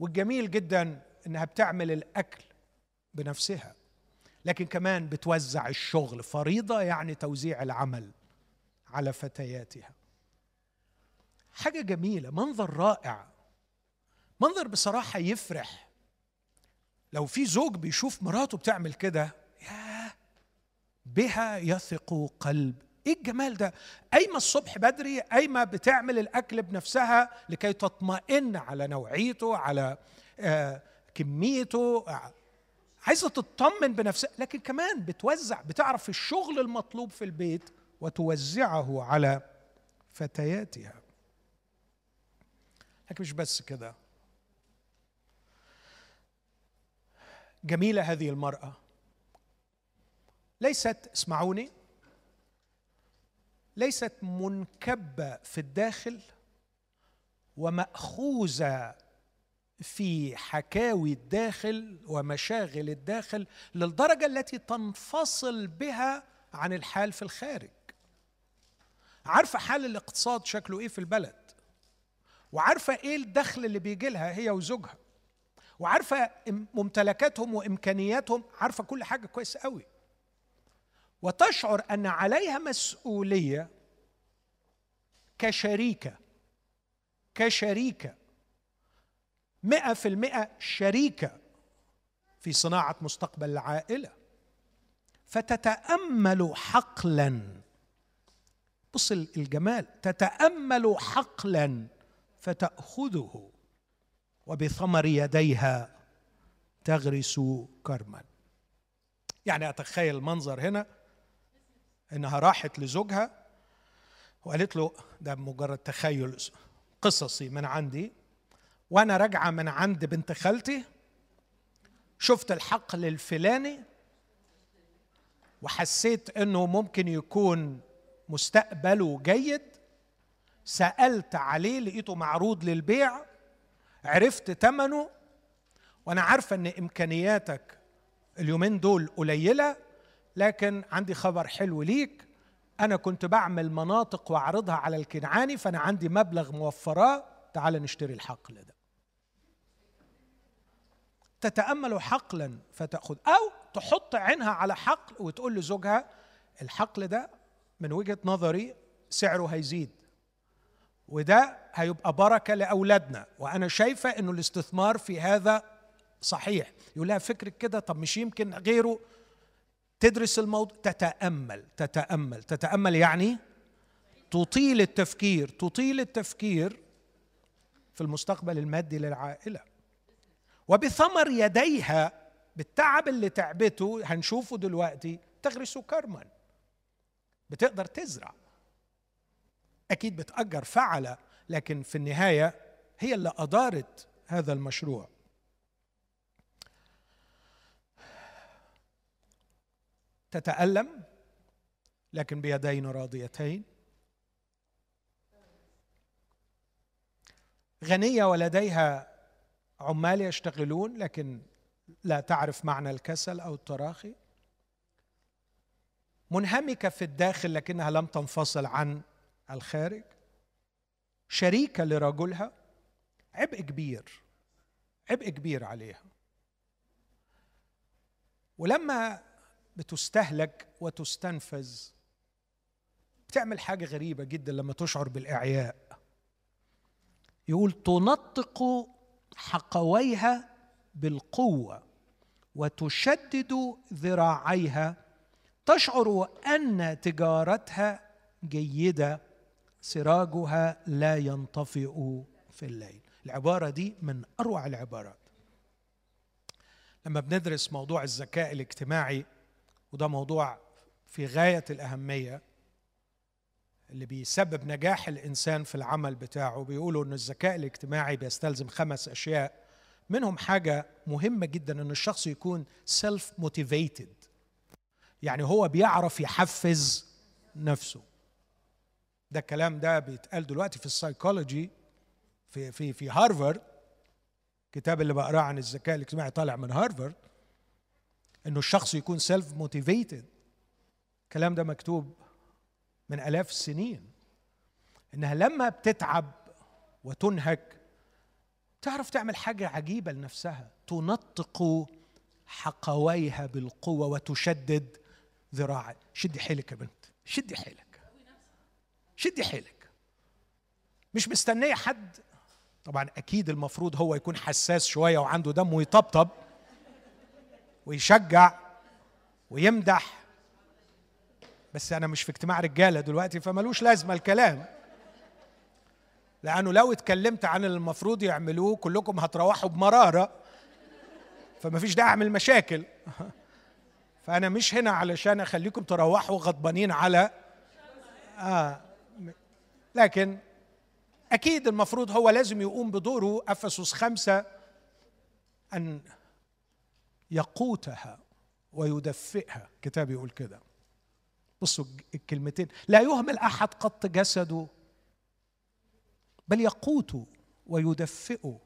والجميل جدا إنها بتعمل الأكل بنفسها. لكن كمان بتوزع الشغل فريضة يعني توزيع العمل. على فتياتها. حاجة جميلة منظر رائع. منظر بصراحة يفرح. لو في زوج بيشوف مراته بتعمل كده يا بها يثق قلب. إيه الجمال ده؟ قايمه الصبح بدري قايمه بتعمل الأكل بنفسها لكي تطمئن على نوعيته على آه كميته عايزة تطمن بنفسها لكن كمان بتوزع بتعرف الشغل المطلوب في البيت وتوزعه على فتياتها. لكن مش بس كده. جميلة هذه المرأة. ليست اسمعوني ليست منكبة في الداخل ومأخوذة في حكاوي الداخل ومشاغل الداخل للدرجة التي تنفصل بها عن الحال في الخارج. عارفة حال الاقتصاد شكله إيه في البلد؟ وعارفة إيه الدخل اللي بيجي لها هي وزوجها؟ وعارفة ممتلكاتهم وإمكانياتهم؟ عارفة كل حاجة كويس قوي. وتشعر أن عليها مسؤولية كشريكة كشريكة مئة في المئة شريكة في صناعة مستقبل العائلة. فتتأمل حقلا بص الجمال تتأمل حقلا فتأخذه وبثمر يديها تغرس كرما. يعني أتخيل المنظر هنا إنها راحت لزوجها وقالت له ده مجرد تخيل قصصي من عندي وأنا راجعة من عند بنت خالتي شفت الحقل الفلاني وحسيت إنه ممكن يكون مستقبله جيد. سألت عليه لقيته معروض للبيع. عرفت ثمنه وأنا عارفة إن إمكانياتك اليومين دول قليلة لكن عندي خبر حلو ليك. أنا كنت بعمل مناطق وأعرضها على الكنعاني فأنا عندي مبلغ موفراه. تعال نشتري الحقل ده تتأمل حقلا فتأخذ أو تحط عينها على حقل وتقول لزوجها الحقل ده من وجهة نظري سعره هيزيد وده هيبقى بركة لأولادنا. وأنا شايفة إنه الاستثمار في هذا صحيح. يقول لها فكرك كده طب مش يمكن غيره؟ تدرس الموضوع تتأمل تتأمل. تتأمل يعني تطيل التفكير تطيل التفكير في المستقبل المادي للعائلة. وبثمر يديها بالتعب اللي تعبته هنشوفه دلوقتي تغرس كرما بتقدر تزرع. أكيد بتأجر فعلة لكن في النهاية هي اللي أدارت هذا المشروع. تتألم لكن بيدين راضيتين. غنية ولديها عمال يشتغلون لكن لا تعرف معنى الكسل أو التراخي. منهمكة في الداخل لكنها لم تنفصل عن الخارج. شريكة لرجلها. عبء كبير. عبء كبير عليها. ولما بتستهلك وتستنفذ بتعمل حاجة غريبة جدا لما تشعر بالإعياء. يقول تنطق حقويها بالقوة وتشدد ذراعيها تشعر أن تجارتها جيدة سراجها لا ينطفئ في الليل. العبارة دي من أروع العبارات. لما بندرس موضوع الذكاء الاجتماعي وده موضوع في غاية الأهمية اللي بيسبب نجاح الإنسان في العمل بتاعه بيقولوا إن الذكاء الاجتماعي بيستلزم خمس أشياء. منهم حاجة مهمة جدا إن الشخص يكون self motivated يعني هو بيعرف يحفز نفسه. ده الكلام ده بيتقال دلوقتي في السايكولوجي في في في هارفارد الكتاب اللي بقراه عن الذكاء الاجتماعي طالع من هارفارد إنه الشخص يكون self motivated الكلام ده مكتوب من آلاف السنين. إنها لما بتتعب وتنهك تعرف تعمل حاجة عجيبة لنفسها تنطق حقويها بالقوة وتشدد ذراعها شدي حيلك يا بنت. شدي حيلك. شدي حيلك. مش مستنية حد. طبعا أكيد المفروض هو يكون حساس شوية وعنده دم ويطبطب ويشجع ويمدح. بس أنا مش في اجتماع رجالة دلوقتي فملوش لازمة الكلام. لأنه لو اتكلمت عن اللي المفروض يعملوه كلكم هتروحوا بمرارة. فما فيش داعي أعمل مشاكل. فأنا مش هنا علشان أخليكم تروحوا غضبانين على آه لكن أكيد المفروض هو لازم يقوم بدوره أفسس خمسة أن يقوتها ويدفئها. كتاب يقول كده. بصوا الكلمتين. لا يهمل أحد قط جسده بل يقوته ويدفئه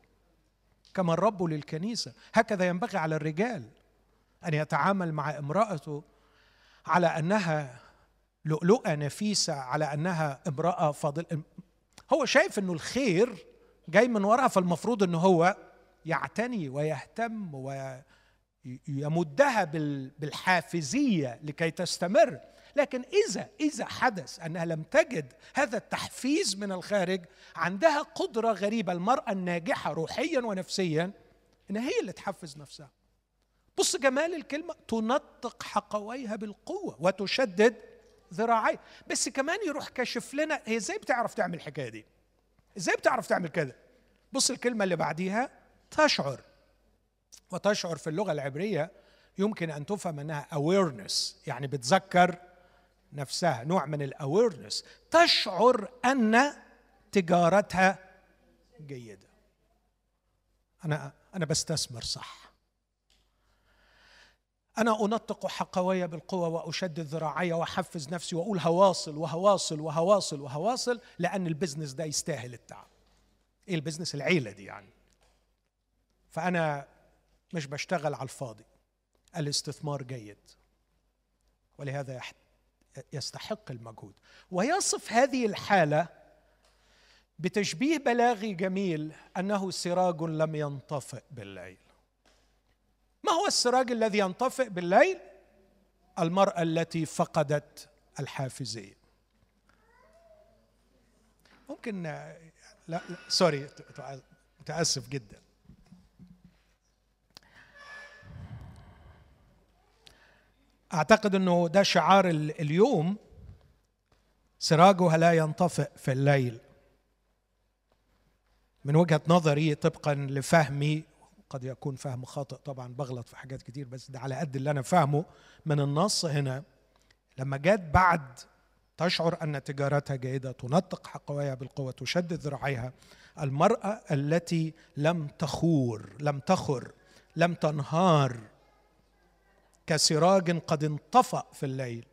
كما الرب للكنيسة. هكذا ينبغي على الرجال أن يتعامل مع امرأته على أنها لؤلؤة نفيسة على أنها امرأة فاضله هو شايف إنه الخير جاي من وراها فالمفروض انه هو يعتني ويهتم ويمدها بالحافزية لكي تستمر. لكن إذا إذا حدث أنها لم تجد هذا التحفيز من الخارج عندها قدرة غريبة المرأة الناجحة روحيا ونفسيا إن هي اللي تحفز نفسها. بص جمال الكلمة تنطق حقويها بالقوة وتشدد ذراعي. بس كمان يروح كشف لنا هي إزاي بتعرف تعمل الحكاية دي؟ إزاي بتعرف تعمل كده؟ بص الكلمة اللي بعديها تشعر. وتشعر في اللغة العبرية يمكن أن تفهم أنها awareness يعني بتذكر نفسها نوع من ال awareness تشعر أن تجارتها جيدة. أنا أنا بستثمر صح. أنا أنطق حقوي بالقوة وأشدد ذراعي وأحفز نفسي وأقول هواصل وهواصل وهواصل وهواصل لأن ال business ده يستاهل التعب. إيه ال business العيلة دي يعني. فأنا مش بشتغل على الفاضي. الاستثمار جيد. ولهذا يستحق المجهود. ويصف هذه الحالة بتشبيه بلاغي جميل أنه سراج لم ينطفئ بالليل. ما هو السراج الذي ينطفئ بالليل؟ المرأة التي فقدت الحافزيه ممكن لا, لا سوري متأسف جدا. أعتقد إنه ده شعار اليوم سراجها لا ينطفئ في الليل. من وجهة نظري طبقا لفهمي قد يكون فهم خاطئ. طبعا بغلط في حاجات كتير بس ده على قد اللي أنا فاهمه من النص هنا. لما جت بعد تشعر أن تجارتها جيدة تنطق حقويها بالقوة تشدد ذراعيها المرأة التي لم تخور لم تخر لم تنهار كسراج قد انطفأ في الليل.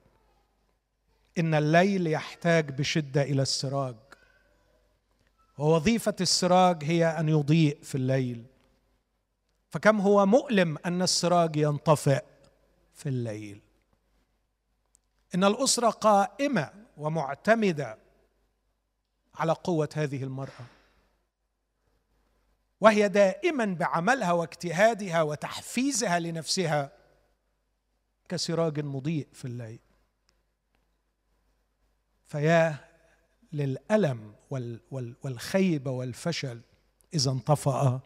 إن الليل يحتاج بشدة إلى السراج. ووظيفة السراج هي أن يضيء في الليل. فكم هو مؤلم أن السراج ينطفئ في الليل. إن الأسرة قائمة ومعتمدة على قوة هذه المرأة. وهي دائما بعملها واجتهادها وتحفيزها لنفسها كسراج مضيء في الليل. فيا للألم والخيبة والفشل إذا انطفأ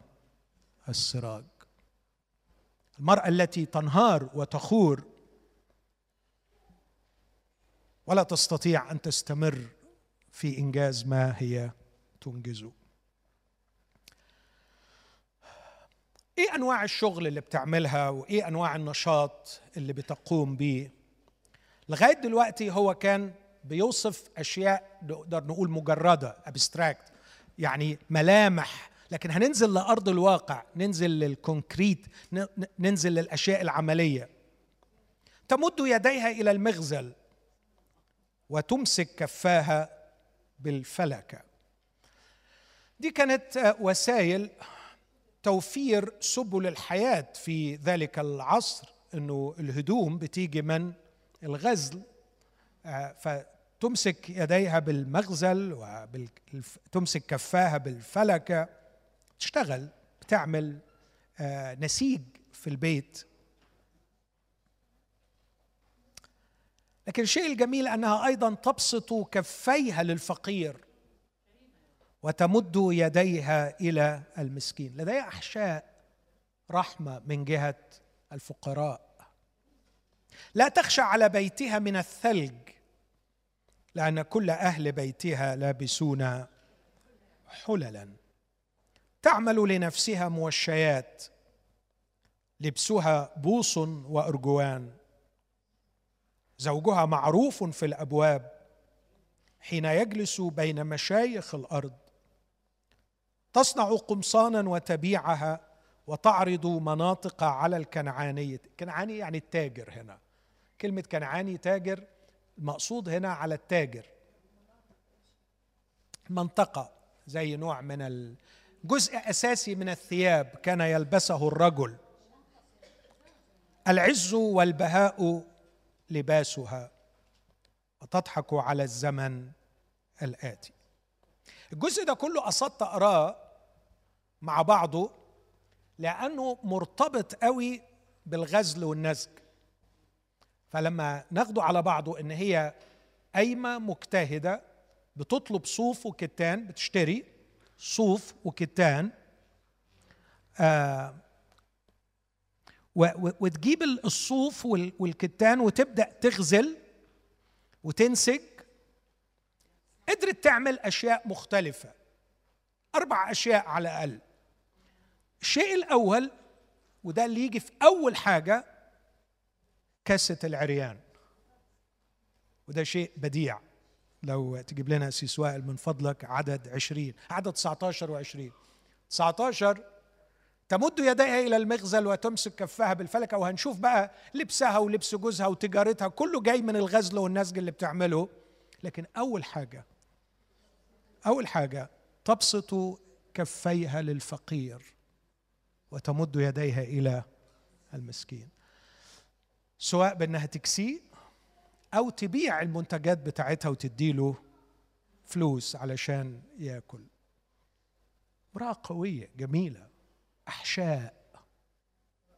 السراج. المرأة التي تنهار وتخور ولا تستطيع أن تستمر في إنجاز ما هي تنجزه إيه أنواع الشغل اللي بتعملها وإيه أنواع النشاط اللي بتقوم به لغاية دلوقتي هو كان بيوصف أشياء نقدر نقول مجردة abstract يعني ملامح لكن هننزل لأرض الواقع ننزل لل concrete ننزل للأشياء العملية. تمد يديها إلى المغزل وتمسك كفاها بالفلكه دي كانت وسائل توفير سبل الحياة في ذلك العصر إنه الهدوم بتيجي من الغزل. آه، فتمسك يديها بالمغزل وتمسك كفاها بالفلكه تشتغل بتعمل آه، نسيج في البيت. لكن الشيء الجميل أنها أيضا تبسط كفيها للفقير وتمد يديها إلى المسكين. لديها أحشاء رحمة من جهة الفقراء. لا تخشى على بيتها من الثلج لأن كل أهل بيتها لابسون حللا. تعمل لنفسها موشيات. لبسها بوص وأرجوان. زوجها معروف في الأبواب حين يجلس بين مشايخ الأرض. تصنع قمصانا وتبيعها وتعرض مناطق على الكنعانية. كنعاني يعني التاجر هنا. كلمة كنعاني تاجر المقصود هنا على التاجر. منطقة زي نوع من جزء أساسي من الثياب كان يلبسه الرجل. العز والبهاء لباسها. وتضحك على الزمن الآتي. الجزء ده كله قصدت أقراه مع بعضه لأنه مرتبط قوي بالغزل والنسج. فلما ناخده على بعضه إن هي قايمة مجتهدة بتطلب صوف وكتان بتشتري صوف وكتان آه وتجيب الصوف والكتان وتبدأ تغزل وتنسج. قدرت تعمل أشياء مختلفة أربع أشياء على الأقل. الشيء الأول وده اللي يجي في أول حاجة كاسة العريان. وده شيء بديع. لو تجيب لنا سي وائل من فضلك عدد عشرين عدد 19 و20 19 تمد يديها إلى المغزل وتمسك كفها بالفلكة وهنشوف بقى لبسها ولبس جوزها وتجارتها كله جاي من الغزل والنسج اللي بتعمله. لكن أول حاجة أول حاجة تبسط كفيها للفقير وتمد يديها إلى المسكين. سواء بأنها تكسيه أو تبيع المنتجات بتاعتها وتديله فلوس علشان ياكل. امرأة قوية جميلة أحشاء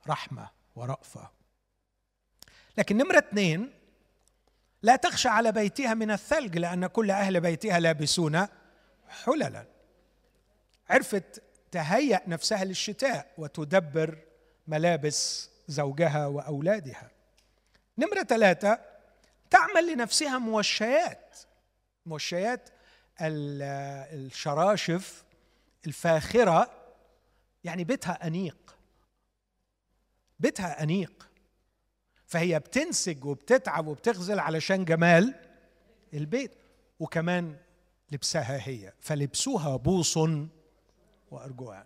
رحمة ورأفة. لكن نمرة اثنين لا تخشى على بيتها من الثلج لأن كل أهل بيتها لابسون حللا. عرفت تهيأ نفسها للشتاء وتدبر ملابس زوجها وأولادها. نمرة ثلاثة تعمل لنفسها موشيات موشيات الشراشف الفاخرة يعني بيتها أنيق. بيتها أنيق. فهي بتنسج وبتتعب وبتغزل علشان جمال البيت وكمان لبسها هي. فلبسها بوص وأرجوان.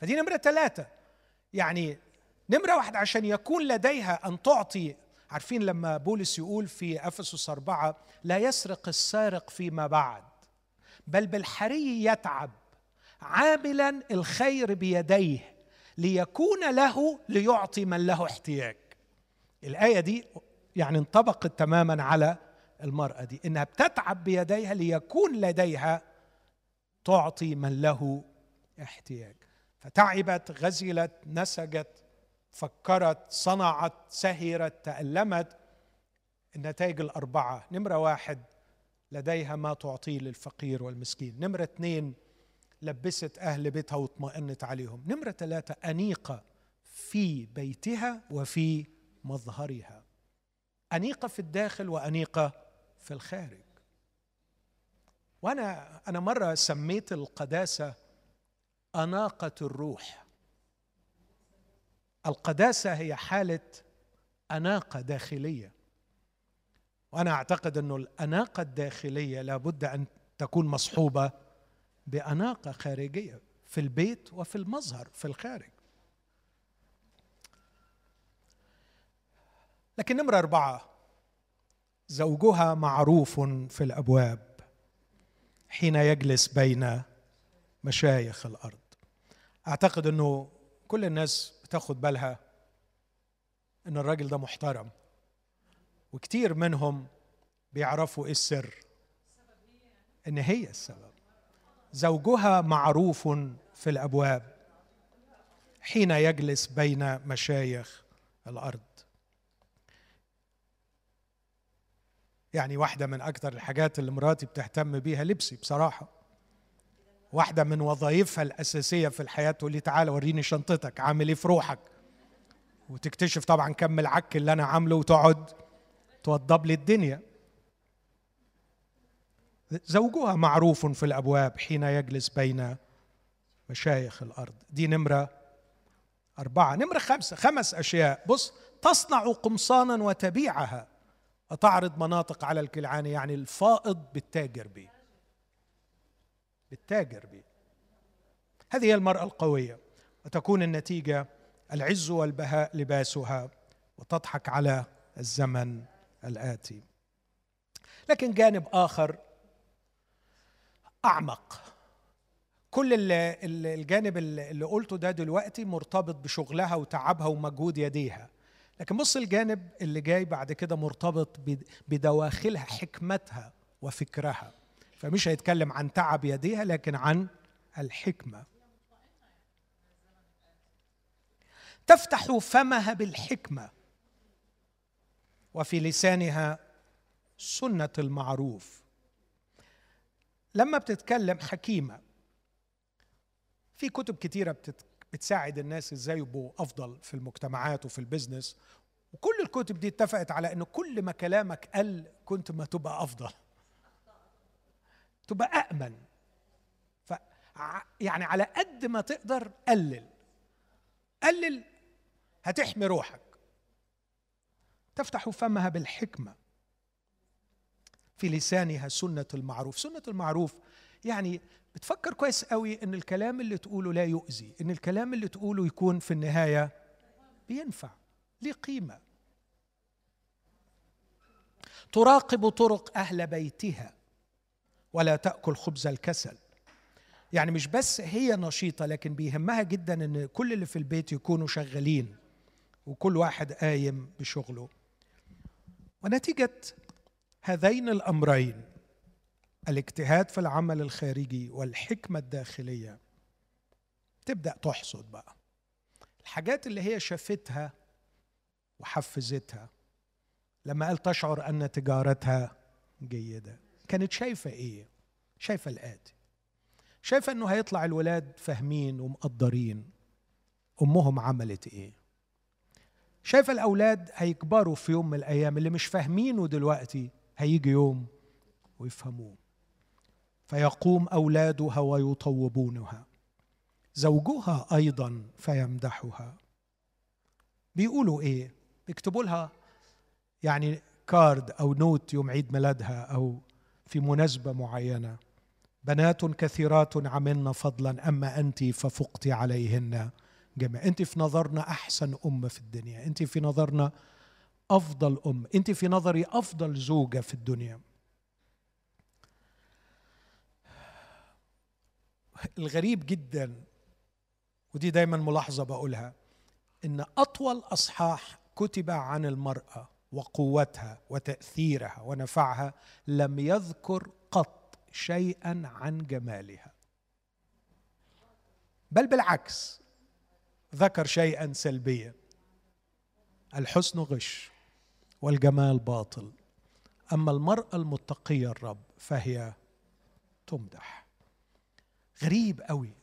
فدي نمرة ثلاثة. يعني نمرة واحدة عشان يكون لديها أن تعطي عارفين لما بولس يقول في أفسس أربعة لا يسرق السارق فيما بعد بل بالحري يتعب عاملا الخير بيديه ليكون له ليعطي من له احتياج. الآية دي يعني انطبقت تماما على المرأة دي إنها بتتعب بيديها ليكون لديها تعطي من له احتياج. فتعبت غزلت نسجت فكرت صنعت سهرت تألمت النتائج الأربعة. نمرة واحد لديها ما تعطيه للفقير والمسكين. نمرة اثنين لبست أهل بيتها واطمأنت عليهم. نمرة ثلاثة أنيقة في بيتها وفي مظهرها. أنيقة في الداخل وأنيقة في الخارج. وأنا أنا مرة سميت القداسة أناقة الروح. القداسة هي حالة أناقة داخلية. وأنا أعتقد أنه الأناقة الداخلية لابد أن تكون مصحوبة بأناقة خارجية في البيت وفي المظهر في الخارج. لكن نمرة أربعة زوجها معروف في الأبواب حين يجلس بين مشايخ الأرض. أعتقد أنه كل الناس بتاخد بالها إن الراجل ده محترم. وكتير منهم بيعرفوا إيه السر. إن هي السبب. زوجها معروف في الأبواب حين يجلس بين مشايخ الأرض. يعني واحدة من أكثر الحاجات اللي مراتي بتهتم بيها لبسي بصراحة. واحدة من وظائفها الأساسية في الحياة تقول لي تعالى وريني شنطتك عامل إيه في روحك؟ وتكتشف طبعا كم العك اللي أنا عامله وتقعد توضب لي الدنيا. زوجها معروف في الأبواب حين يجلس بين مشايخ الأرض. دي نمرة أربعة. نمرة خمسة. خمس أشياء. بص تصنع قمصانا وتبيعها. وتعرض مناطق على الكلعان يعني الفائض بالتاجر به بالتاجر به هذه هي المرأة القوية وتكون النتيجة العز والبهاء لباسها وتضحك على الزمن الآتي. لكن جانب آخر أعمق. كل الجانب اللي قلته ده دلوقتي مرتبط بشغلها وتعبها ومجهود يديها. لكن بص الجانب اللي جاي بعد كده مرتبط بدواخلها حكمتها وفكرها. فمش هيتكلم عن تعب يديها لكن عن الحكمة. تفتح فمها بالحكمة وفي لسانها سنة المعروف. لما بتتكلم حكيمة في كتب كتيرة بتساعد الناس إزاي يبقوا أفضل في المجتمعات وفي البيزنس وكل الكتب دي اتفقت على انه كل ما كلامك قل كنت ما تبقى أفضل. تبقى أأمن. ف يعني على قد ما تقدر قلل. قلل هتحمي روحك. تفتح فمها بالحكمة. في لسانها سنة المعروف. سنة المعروف يعني بتفكر كويس قوي إن الكلام اللي تقوله لا يؤذي. إن الكلام اللي تقوله يكون في النهاية بينفع. ليه قيمة؟ تراقب طرق أهل بيتها. ولا تأكل خبز الكسل. يعني مش بس هي نشيطة لكن بيهمها جدا إن كل اللي في البيت يكونوا شغالين وكل واحد قايم بشغله. ونتيجة هذين الأمرين الاجتهاد في العمل الخارجي والحكمة الداخلية. تبدأ تحصد بقى. الحاجات اللي هي شافتها وحفزتها لما قال تشعر أن تجارتها جيدة. كانت شايفة إيه؟ شايفة الاتي شايفة إنه هيطلع الولاد فاهمين ومقدرين أمهم عملت إيه. شايفة الأولاد هيكبروا في يوم من الأيام اللي مش فاهمينه دلوقتي هيجي يوم ويفهموه. فيقوم أولادها ويطوبونها. زوجها أيضا فيمدحها. بيقولوا إيه؟ بيكتبوا لها يعني card أو note يوم عيد ميلادها أو في مناسبة معينة. بنات كثيرات عملن فضلا أما انت ففقت عليهن. جميع انت في نظرنا أحسن أم في الدنيا انت في نظرنا أفضل أم انت في نظري أفضل زوجة في الدنيا. الغريب جدا ودي دايما ملاحظة بقولها إن أطول أصحاح كتب عن المرأة وقوتها وتأثيرها ونفعها لم يذكر قط شيئا عن جمالها. بل بالعكس ذكر شيئا سلبيا. الحسن غش والجمال باطل. أما المرأة المتقية الرب فهي تمدح. غريب قوي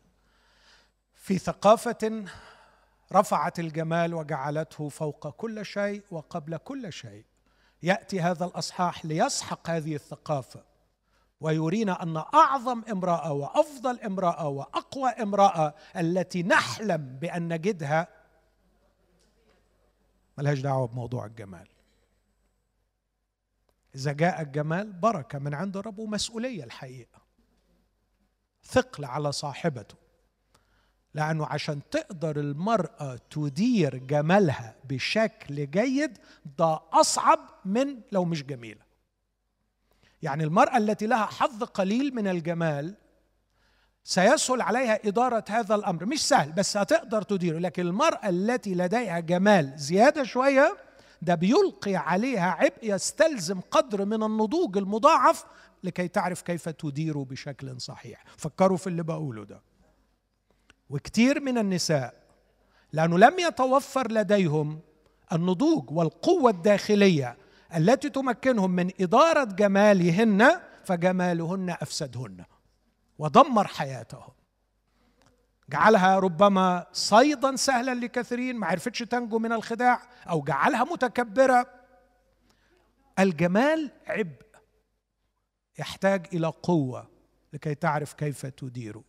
في ثقافة رفعت الجمال وجعلته فوق كل شيء وقبل كل شيء. يأتي هذا الأصحاح ليسحق هذه الثقافة ويرينا أن أعظم امرأة وأفضل امرأة وأقوى امرأة التي نحلم بأن نجدها ملهاش دعوة بموضوع الجمال. إذا جاء الجمال بركة من عند الرب ومسؤولية الحقيقة. ثقل على صاحبته. لأنه عشان تقدر المرأة تدير جمالها بشكل جيد ده أصعب من لو مش جميلة. يعني المرأة التي لها حظ قليل من الجمال سيسهل عليها إدارة هذا الأمر. مش سهل بس هتقدر تديره. لكن المرأة التي لديها جمال زيادة شوية ده بيلقي عليها عبء يستلزم قدر من النضوج المضاعف لكي تعرف كيف تديره بشكل صحيح. فكروا في اللي بقوله ده. وكثير من النساء لأنه لم يتوفر لديهم النضوج والقوة الداخلية التي تمكنهم من إدارة جمالهن فجمالهن أفسدهن ودمر حياتهم. جعلها ربما صيدا سهلا لكثيرين ما عرفتش تنجو من الخداع أو جعلها متكبرة. الجمال عبء يحتاج إلى قوة لكي تعرف كيف تديره.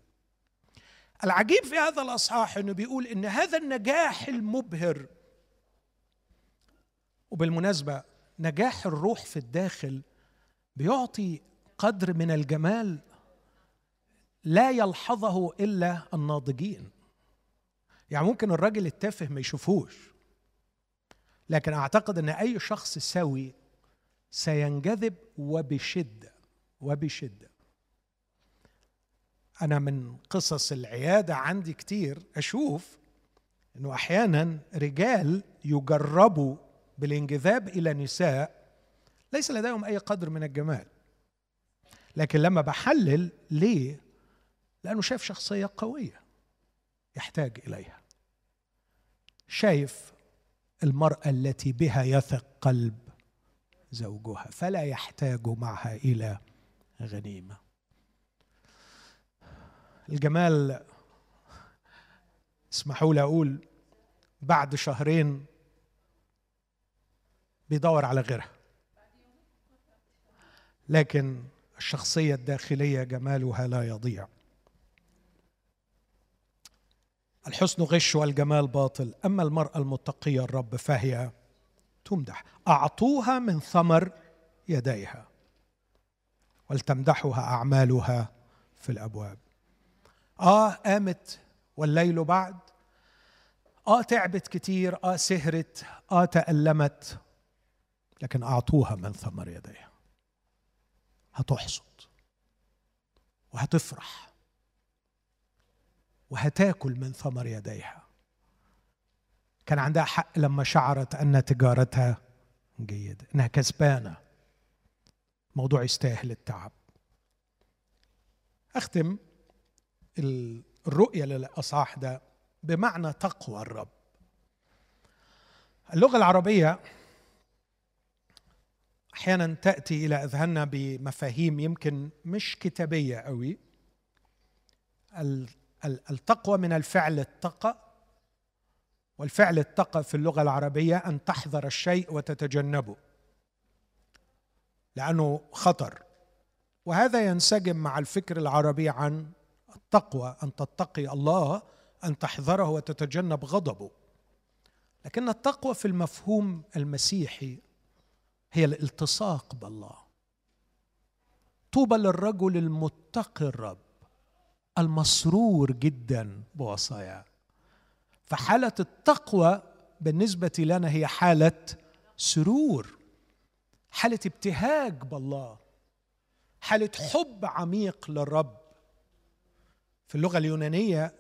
العجيب في هذا الأصحاح إنه بيقول إن هذا النجاح المبهر وبالمناسبة نجاح الروح في الداخل بيعطي قدر من الجمال لا يلحظه إلا الناضجين. يعني ممكن الراجل التافه ما يشوفوش لكن أعتقد إن أي شخص سوي سينجذب وبشدة وبشدة. أنا من قصص العيادة عندي كتير أشوف إنه أحيانا رجال يجربوا بالانجذاب إلى نساء ليس لديهم أي قدر من الجمال. لكن لما بحلل ليه؟ لأنه شايف شخصية قوية يحتاج إليها. شايف المرأة التي بها يثق قلب زوجها فلا يحتاج معها إلى غنيمة. الجمال اسمحوا لي أقول بعد شهرين بيدور على غيرها. لكن الشخصية الداخلية جمالها لا يضيع. الحسن غش والجمال باطل أما المرأة المتقية الرب فهي تمدح. أعطوها من ثمر يديها ولتمدحها أعمالها في الأبواب. آه قامت والليل بعد. آه تعبت كتير. آه سهرت. آه تألمت. لكن أعطوها من ثمر يديها. هتحصد. وهتفرح. وهتاكل من ثمر يديها. كان عندها حق لما شعرت أن تجارتها جيدة إنها كسبانة. موضوع يستاهل التعب. أختم. الرؤية للاصحاح ده بمعنى تقوى الرب. اللغة العربية أحيانا تأتي إلى أذهاننا بمفاهيم يمكن مش كتابية قوي التقوى من الفعل اتقى والفعل اتقى في اللغة العربية أن تحذر الشيء وتتجنبه لأنه خطر. وهذا ينسجم مع الفكر العربي عن التقوى أن تتقي الله أن تحذره وتتجنب غضبه. لكن التقوى في المفهوم المسيحي هي الالتصاق بالله. طوبى للرجل المتقي الرب المسرور جدا بوصاياه. فحالة التقوى بالنسبة لنا هي حالة سرور حالة ابتهاج بالله حالة حب عميق للرب. في اللغة اليونانية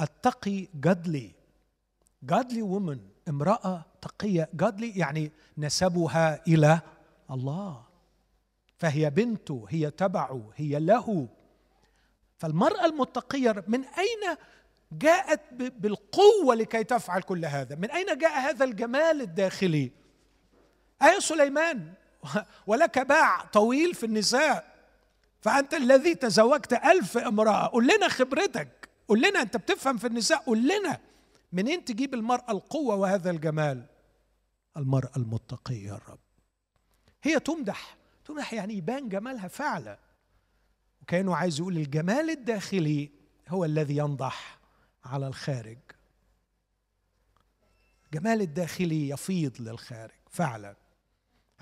التقي جادلي جادلي وومن امرأة تقية. جادلي يعني نسبها إلى الله. فهي بنته هي تبعه هي له. فالمرأة المتقية من أين جاءت بالقوة لكي تفعل كل هذا؟ من أين جاء هذا الجمال الداخلي؟ اي سليمان ولك باع طويل في النساء. فأنت الذي تزوجت ألف امرأة قل لنا خبرتك. قل لنا أنت بتفهم في النساء قل لنا منين تجيب المرأة القوة وهذا الجمال؟ المرأة المتقية الرب هي تمدح تمدح يعني يبان جمالها فعلا وكأنه عايز يقول الجمال الداخلي هو الذي ينضح على الخارج. جمال الداخلي يفيض للخارج فعلا.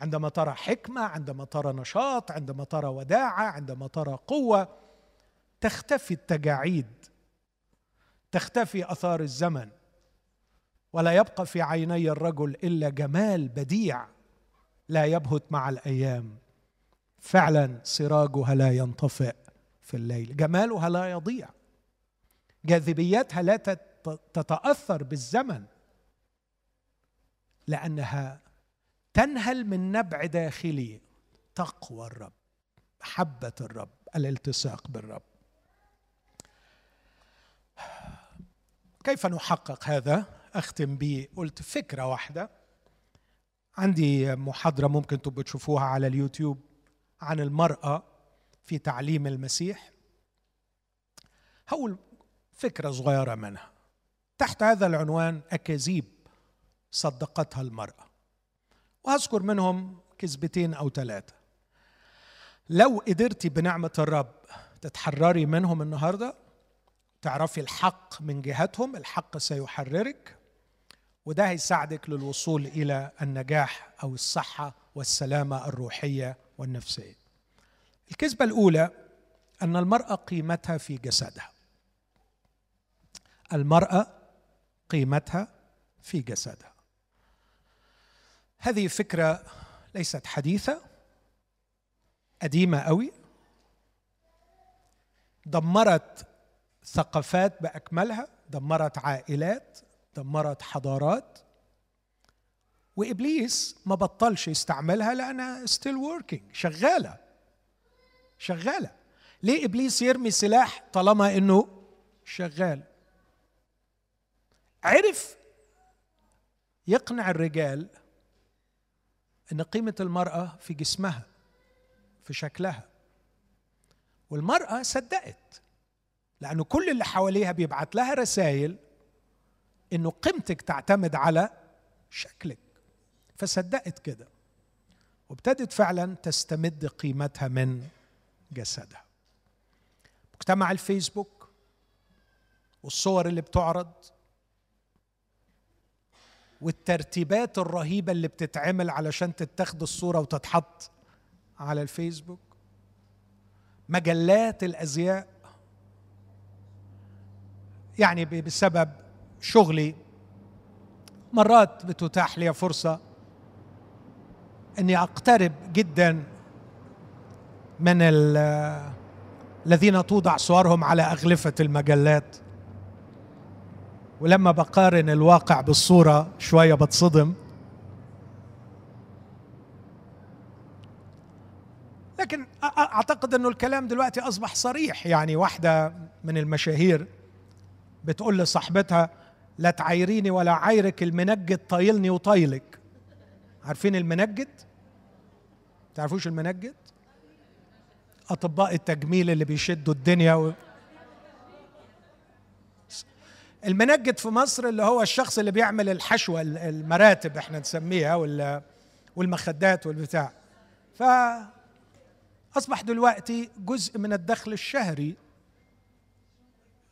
عندما ترى حكمة عندما ترى نشاط عندما ترى وداعة عندما ترى قوة تختفي التجاعيد تختفي آثار الزمن ولا يبقى في عيني الرجل إلا جمال بديع لا يبهت مع الأيام. فعلا سراجها لا ينطفئ في الليل. جمالها لا يضيع. جاذبيتها لا تتأثر بالزمن لأنها تنهل من نبع داخلي. تقوى الرب محبه الرب الالتصاق بالرب. كيف نحقق هذا؟ أختم به قلت فكرة واحدة. عندي محاضرة ممكن تبقوا تشوفوها على اليوتيوب عن المرأة في تعليم المسيح. هقول فكرة صغيرة منها. تحت هذا العنوان أكاذيب صدقتها المرأة. وهذكر منهم كذبتين أو ثلاثة. لو قدرتي بنعمة الرب تتحرري منهم النهارده تعرفي الحق من جهتهم الحق سيحررك وده هيساعدك للوصول إلى النجاح أو الصحة والسلامة الروحية والنفسية. الكذبة الأولى أن المرأة قيمتها في جسدها. المرأة قيمتها في جسدها. هذه فكرة ليست حديثة قديمة قوي. دمرت ثقافات بأكملها دمرت عائلات دمرت حضارات. وإبليس ما بطلش يستعملها لانها still working شغالة شغالة. ليه إبليس يرمي سلاح طالما إنه شغال؟ عرف يقنع الرجال إن قيمة المرأة في جسمها في شكلها. والمرأة صدقت لأنه كل اللي حواليها بيبعت لها رسائل إنه قيمتك تعتمد على شكلك. فصدقت كده وابتدت فعلا تستمد قيمتها من جسدها. مجتمع الفيسبوك والصور اللي بتعرض والترتيبات الرهيبة اللي بتتعمل علشان تتاخد الصورة وتتحط على الفيسبوك. مجلات الأزياء. يعني بسبب شغلي. مرات بتتاح لي فرصة إني أقترب جدا من الذين توضع صورهم على أغلفة المجلات. ولما بقارن الواقع بالصورة شوية بتصدم. لكن أعتقد إنه الكلام دلوقتي أصبح صريح. يعني واحدة من المشاهير بتقول لصاحبتها لا تعايريني ولا عايرك المنجد طايلني وطايلك. عارفين المنجد؟ تعرفوش المنجد؟ أطباء التجميل اللي بيشدوا الدنيا و... المنجد في مصر اللي هو الشخص اللي بيعمل الحشوة المراتب إحنا نسميها والمخدات والبتاع. ف أصبح دلوقتي جزء من الدخل الشهري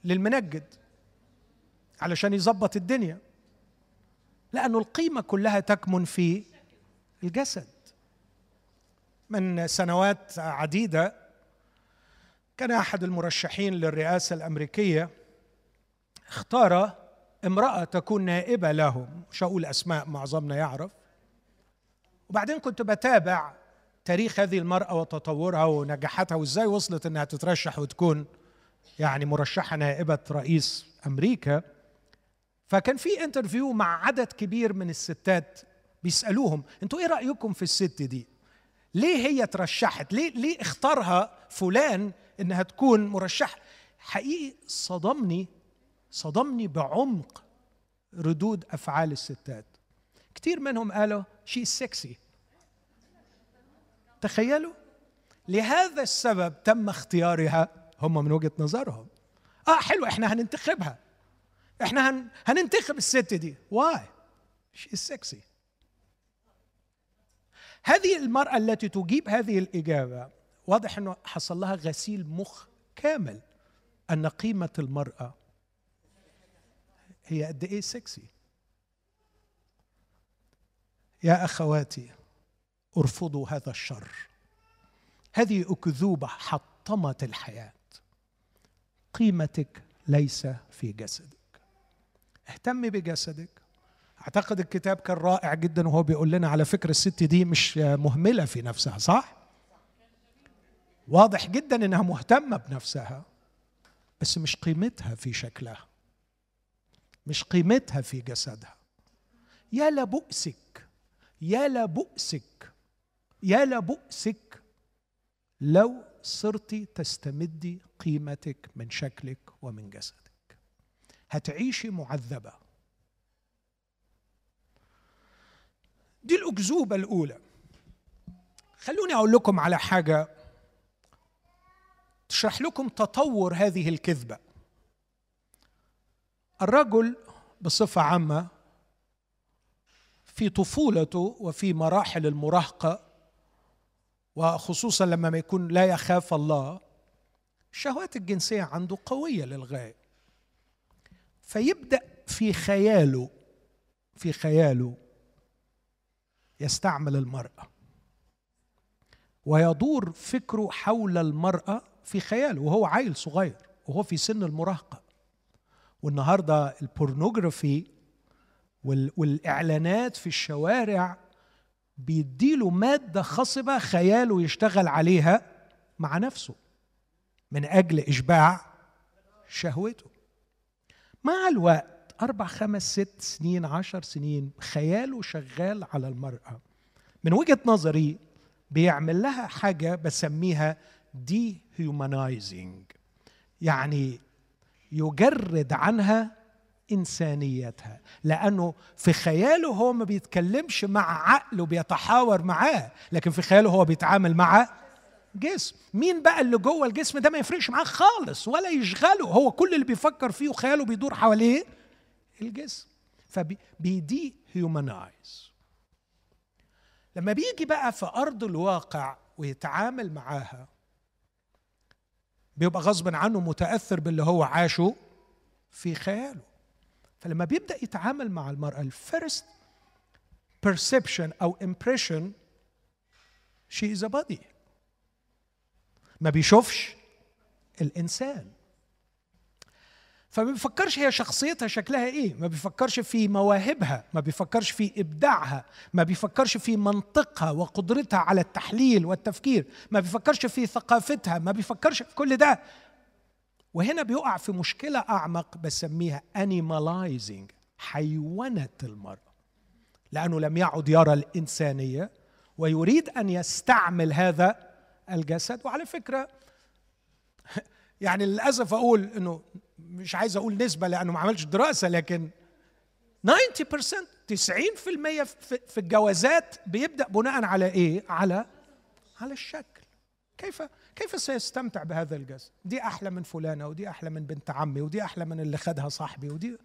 للمنجد علشان يظبط الدنيا لأن القيمة كلها تكمن في الجسد. من سنوات عديدة كان أحد المرشحين للرئاسة الأمريكية اختار امرأة تكون نائبة له مش هقول أسماء معظمنا يعرف. وبعدين كنت بتابع تاريخ هذه المرأة وتطورها ونجاحاتها وإزاي وصلت إنها تترشح وتكون يعني مرشحة نائبة رئيس أمريكا. فكان في interview مع عدد كبير من الستات بيسألوهم أنتوا إيه رأيكم في الست دي؟ ليه هي ترشحت؟ ليه ليه اختارها فلان إنها تكون مرشحه حقيقي صدمني صدمني بعمق ردود أفعال الستات. كثير منهم قالوا شي سكسي تخيلوا؟ لهذا السبب تم اختيارها. هم من وجهة نظرهم. آه حلو إحنا هننتخبها. إحنا هن... هننتخب الست دي. واي شي سكسي هذه المرأة التي تجيب هذه الإجابة واضح أنه حصل لها غسيل مخ كامل. أن قيمة المرأة هي قد إيه سكسي يا أخواتي ارفضوا هذا الشر. هذه أكذوبة حطمت الحياة. قيمتك ليس في جسدك. اهتم بجسدك. أعتقد الكتاب كان رائع جدا وهو بيقول لنا على فكرة الست دي مش مهملة في نفسها صح؟ واضح جدا إنها مهتمة بنفسها بس مش قيمتها في شكلها. مش قيمتها في جسدها. يا لبؤسك يا لبؤسك يا لبؤسك لو صرت تستمدي قيمتك من شكلك ومن جسدك. هتعيشي معذبة. دي الأكذوبة الأولى. خلوني أقول لكم على حاجة تشرح لكم تطور هذه الكذبة. الرجل بصفة عامة في طفولته وفي مراحل المراهقة وخصوصا لما ما يكون لا يخاف الله الشهوات الجنسية عنده قوية للغاية. فيبدأ في خياله في خياله يستعمل المرأة. ويدور فكره حول المرأة في خياله وهو عيل صغير وهو في سن المراهقة. والنهارده البورنوجرافي والإعلانات في الشوارع بيديله مادة خصبه خياله يشتغل عليها مع نفسه من أجل إشباع شهوته. مع الوقت أربع خمس ست سنين عشر سنين خياله شغال على المرأة. من وجهة نظري بيعمل لها حاجة بسميها دي هيومنايزنج يعني يجرد عنها إنسانيتها لأنه في خياله هو ما بيتكلمش مع عقله بيتحاور معاه لكن في خياله هو بيتعامل مع جسم. مين بقى اللي جوه الجسم ده ما يفرقش معاه خالص ولا يشغله هو كل اللي بيفكر فيه وخياله بيدور حواليه الجسم. فبي dehumanize لما بيجي بقى في أرض الواقع ويتعامل معاها بيبقى غصب عنه متأثر باللي هو عاشه في خياله. فلما بيبدأ يتعامل مع المرأة ال first perception أو impression she is a body. ما بيشوفش الإنسان. فما بيفكرش هي شخصيتها شكلها إيه ما بيفكرش في مواهبها ما بيفكرش في إبداعها ما بيفكرش في منطقها وقدرتها على التحليل والتفكير ما بيفكرش في ثقافتها ما بيفكرش في كل ده. وهنا بيقع في مشكلة أعمق بسميها animalizing حيونة المرأة. لأنه لم يعد يرى الإنسانية ويريد أن يستعمل هذا الجسد. وعلى فكرة يعني للأسف أقول أنه مش عايز أقول نسبة لأنه ما عملش دراسة لكن 90% 90% في الجوازات بيبدأ بناء على إيه؟ على على الشكل كيف كيف سيستمتع بهذا الجسد؟ دي أحلى من فلانة ودي أحلى من بنت عمي ودي أحلى من اللي خدها صاحبي ودي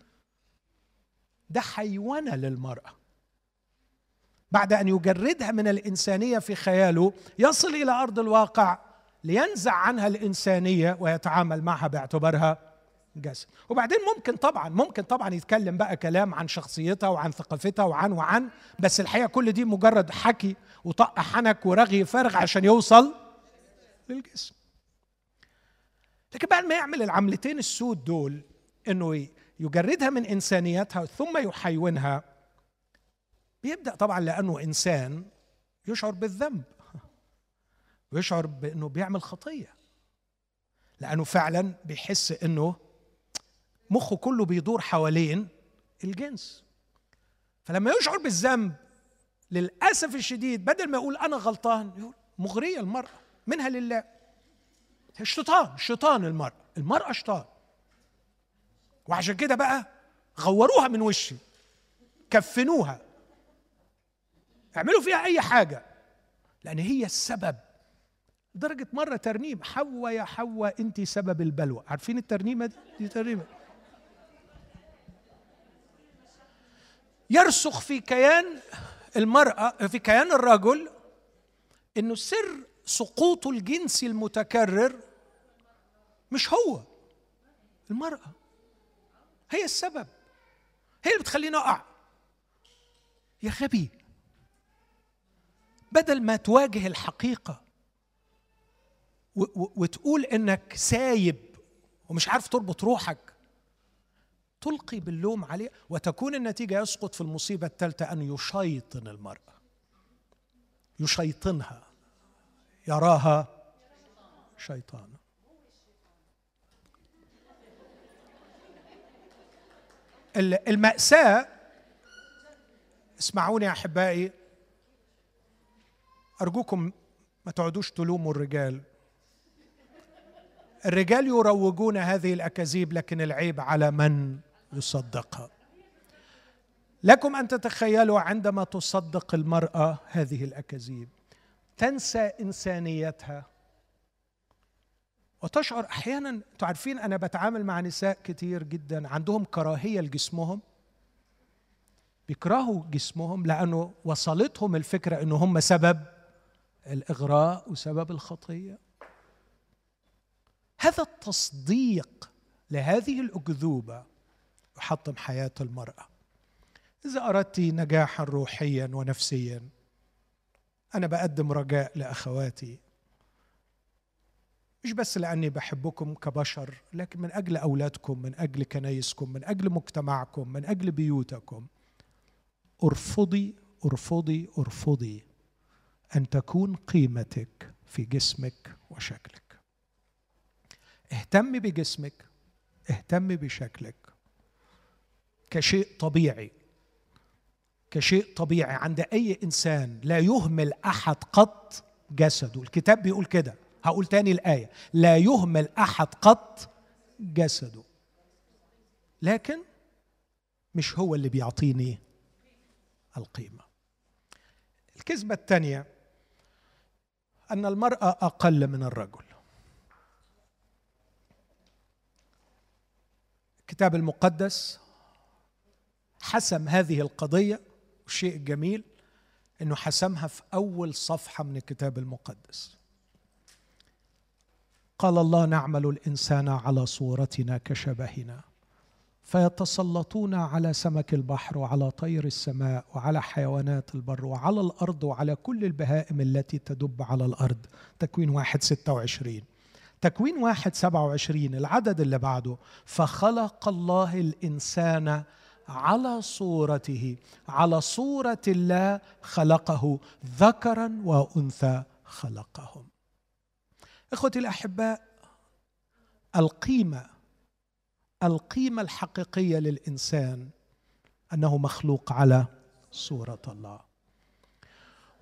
ده حيوانة للمرأة بعد أن يجردها من الإنسانية في خياله يصل إلى أرض الواقع لينزع عنها الإنسانية ويتعامل معها باعتبارها جسد. وبعدين ممكن طبعا ممكن طبعا يتكلم بقى كلام عن شخصيتها وعن ثقافتها وعن وعن بس الحقيقة كل دي مجرد حكي وطق حنك ورغي فارغ عشان يوصل للجسم. لكن بعد ما يعمل العملتين السود دول إنه يجردها من إنسانيتها ثم يحيونها بيبدأ طبعا لأنه إنسان يشعر بالذنب ويشعر بإنه بيعمل خطية لأنه فعلا بيحس إنه مخه كله بيدور حوالين الجنس. فلما يشعر بالذنب للأسف الشديد بدل ما يقول أنا غلطان يقول مغرية المرأة منها لله. الشيطان شيطان المرأة المرأة شيطان. وعشان كده بقى غوروها من وشي كفنوها. اعملوا فيها أي حاجة لأن هي السبب. لدرجة مرة ترنيم حواء يا حواء انت سبب البلوى. عارفين الترنيمة دي؟ دي ترنيمة. يرسخ في كيان المرأة في كيان الرجل إنه سر سقوطه الجنسي المتكرر مش هو المرأة. هي السبب. هي اللي بتخليني أقع. يا غبي بدل ما تواجه الحقيقة وتقول إنك سايب ومش عارف تربط روحك تلقي باللوم عليه وتكون النتيجة يسقط في المصيبة الثالثة أن يشيطن المراه يشيطنها. يراها شيطانا المأساة اسمعوني يا أحبائي. أرجوكم ما تقعدوش تلوموا الرجال. الرجال يروجون هذه الأكاذيب لكن العيب على من؟ يصدقها لكم أن تتخيلوا عندما تصدق المرأة هذه الأكاذيب تنسى إنسانيتها. وتشعر أحيانا أنتوا عارفين أنا بتعامل مع نساء كتير جدا عندهم كراهية لجسمهم. بيكرهوا جسمهم لأنه وصلتهم الفكرة إنه هم سبب الإغراء وسبب الخطية. هذا التصديق لهذه الأكذوبة يحطم حياة المرأة. إذا أردت نجاحا روحيا ونفسيا أنا بقدم رجاء لأخواتي. مش بس لأني بحبكم كبشر لكن من أجل أولادكم من أجل كنايسكم من أجل مجتمعكم من أجل بيوتكم. أرفضي أرفضي أرفضي أن تكون قيمتك في جسمك وشكلك. اهتمي بجسمك اهتمي بشكلك. كشيء طبيعي. كشيء طبيعي. عند أي إنسان لا يهمل أحد قط جسده. الكتاب بيقول كده. هقول تاني الآية. لا يهمل أحد قط جسده. لكن مش هو اللي بيعطيني القيمة. الكذبة الثانية أن المرأة أقل من الرجل. الكتاب المقدس حسم هذه القضية والشيء الجميل إنه حسمها في أول صفحة من الكتاب المقدس. قال الله نعمل الإنسان على صورتنا كشبهنا فيتسلطون على سمك البحر وعلى طير السماء وعلى حيوانات البر وعلى الأرض وعلى كل البهائم التي تدب على الأرض. تكوين واحد ستة وعشرين. تكوين واحد سبعة وعشرين العدد اللي بعده. فخلق الله الإنسان على صورته على صورة الله خلقه ذكرا وأنثى خلقهم. إخوتي الأحباء القيمة القيمة الحقيقية للإنسان أنه مخلوق على صورة الله.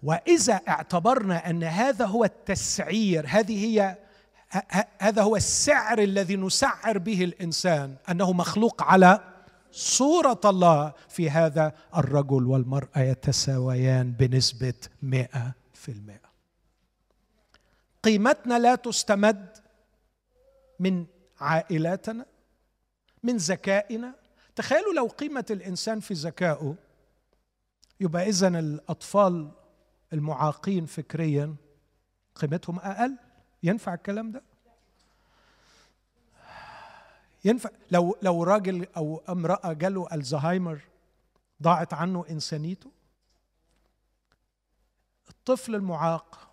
وإذا اعتبرنا أن هذا هو التسعير هذه هي هذا هو السعر الذي نسعر به الإنسان أنه مخلوق على صورة الله في هذا الرجل والمرأة يتساويان بنسبة مئة في المئة. قيمتنا لا تستمد من عائلاتنا من ذكائنا. تخيلوا لو قيمة الإنسان في ذكائه يبقى إذا الأطفال المعاقين فكريا قيمتهم أقل؟ ينفع الكلام ده؟ ينفع لو لو راجل أو امرأة جاله الزهايمر ضاعت عنه إنسانيته الطفل المعاق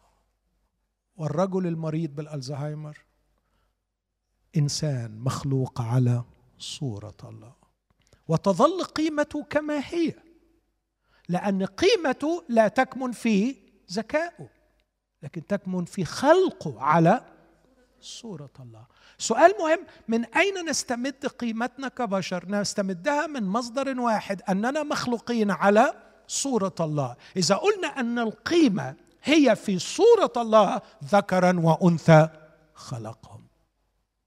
والرجل المريض بالالزهايمر إنسان مخلوق على صورة الله. وتظل قيمته كما هي لأن قيمته لا تكمن في ذكائه لكن تكمن في خلقه على صورة الله. سؤال مهم من أين نستمد قيمتنا كبشر؟ نستمدها من مصدر واحد أننا مخلوقين على صورة الله. إذا قلنا أن القيمة هي في صورة الله ذكرا وأنثى خلقهم.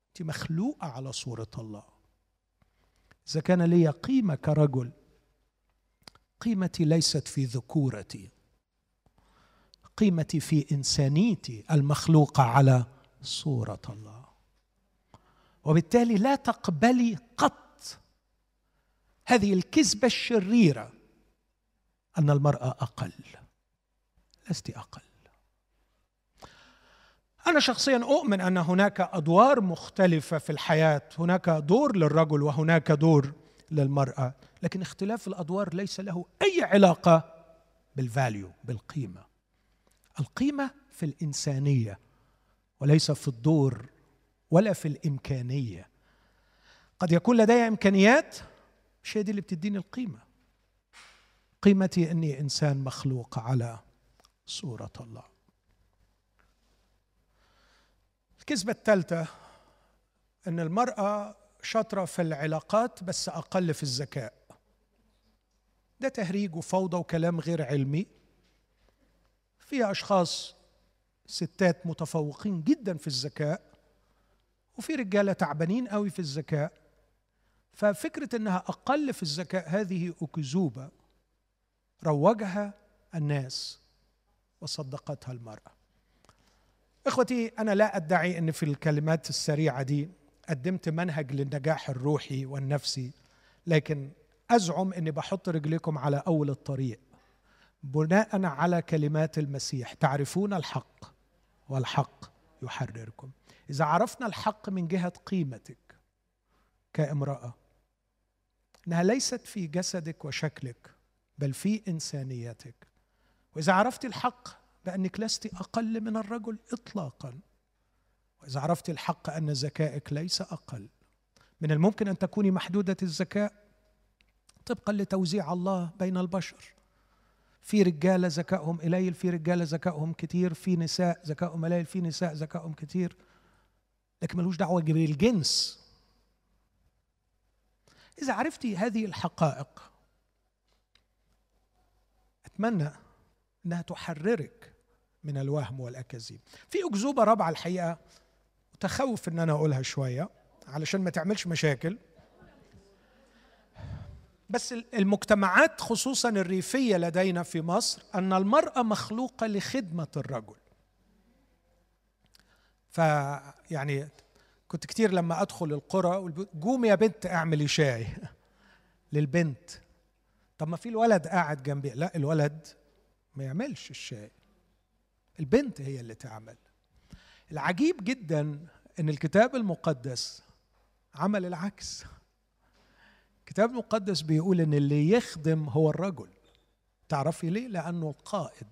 أنت مخلوقة على صورة الله. إذا كان لي قيمة كرجل قيمتي ليست في ذكورتي. قيمتي في إنسانيتي المخلوقة على صورة الله. وبالتالي لا تقبلي قط هذه الكذبة الشريرة أن المرأة أقل. لست أقل. أنا شخصيا أؤمن أن هناك أدوار مختلفة في الحياة. هناك دور للرجل وهناك دور للمرأة. لكن اختلاف الأدوار ليس له أي علاقة بالفاليو بالقيمة. القيمة في الإنسانية. وليس في الدور ولا في الإمكانية. قد يكون لدي إمكانيات مش هي دي اللي بتديني القيمة. قيمتي أني إنسان مخلوق على صورة الله. الكذبة الثالثة أن المرأة شاطرة في العلاقات بس أقل في الذكاء. ده تهريج وفوضى وكلام غير علمي. في أشخاص ستات متفوقين جدا في الذكاء وفي رجالة تعبانين قوي في الذكاء. ففكرة أنها أقل في الذكاء هذه أكذوبة روجها الناس وصدقتها المرأة. إخوتي أنا لا أدعي أن في الكلمات السريعة دي قدمت منهج للنجاح الروحي والنفسي لكن أزعم أني بحط رجليكم على أول الطريق بناء على كلمات المسيح. تعرفون الحق. والحق يحرركم. إذا عرفنا الحق من جهة قيمتك كامرأة إنها ليست في جسدك وشكلك بل في إنسانيتك. وإذا عرفت الحق بأنك لست أقل من الرجل إطلاقا وإذا عرفت الحق أن ذكائك ليس أقل. من الممكن أن تكوني محدودة الذكاء طبقا لتوزيع الله بين البشر. في رجالة ذكائهم قليل في رجالة ذكائهم كتير في نساء ذكائهم قليل في نساء ذكائهم كتير. لكن ملوش دعوة بالجنس إذا عرفتي هذه الحقائق أتمنى إنها تحررك من الوهم والأكاذيب. في أكذوبة رابعة الحقيقة متخوف إن أنا أقولها شوية علشان ما تعملش مشاكل. بس المجتمعات خصوصا الريفية لدينا في مصر أن المرأة مخلوقة لخدمة الرجل. فيعني كنت كتير لما أدخل القرى قومي يا بنت اعملي شاي للبنت. طب ما في الولد قاعد جنبي. لا الولد ما يعملش الشاي. البنت هي اللي تعمل. العجيب جدا إن الكتاب المقدس عمل العكس. الكتاب المقدس بيقول إن اللي يخدم هو الرجل. تعرفي ليه؟ لأنه القائد.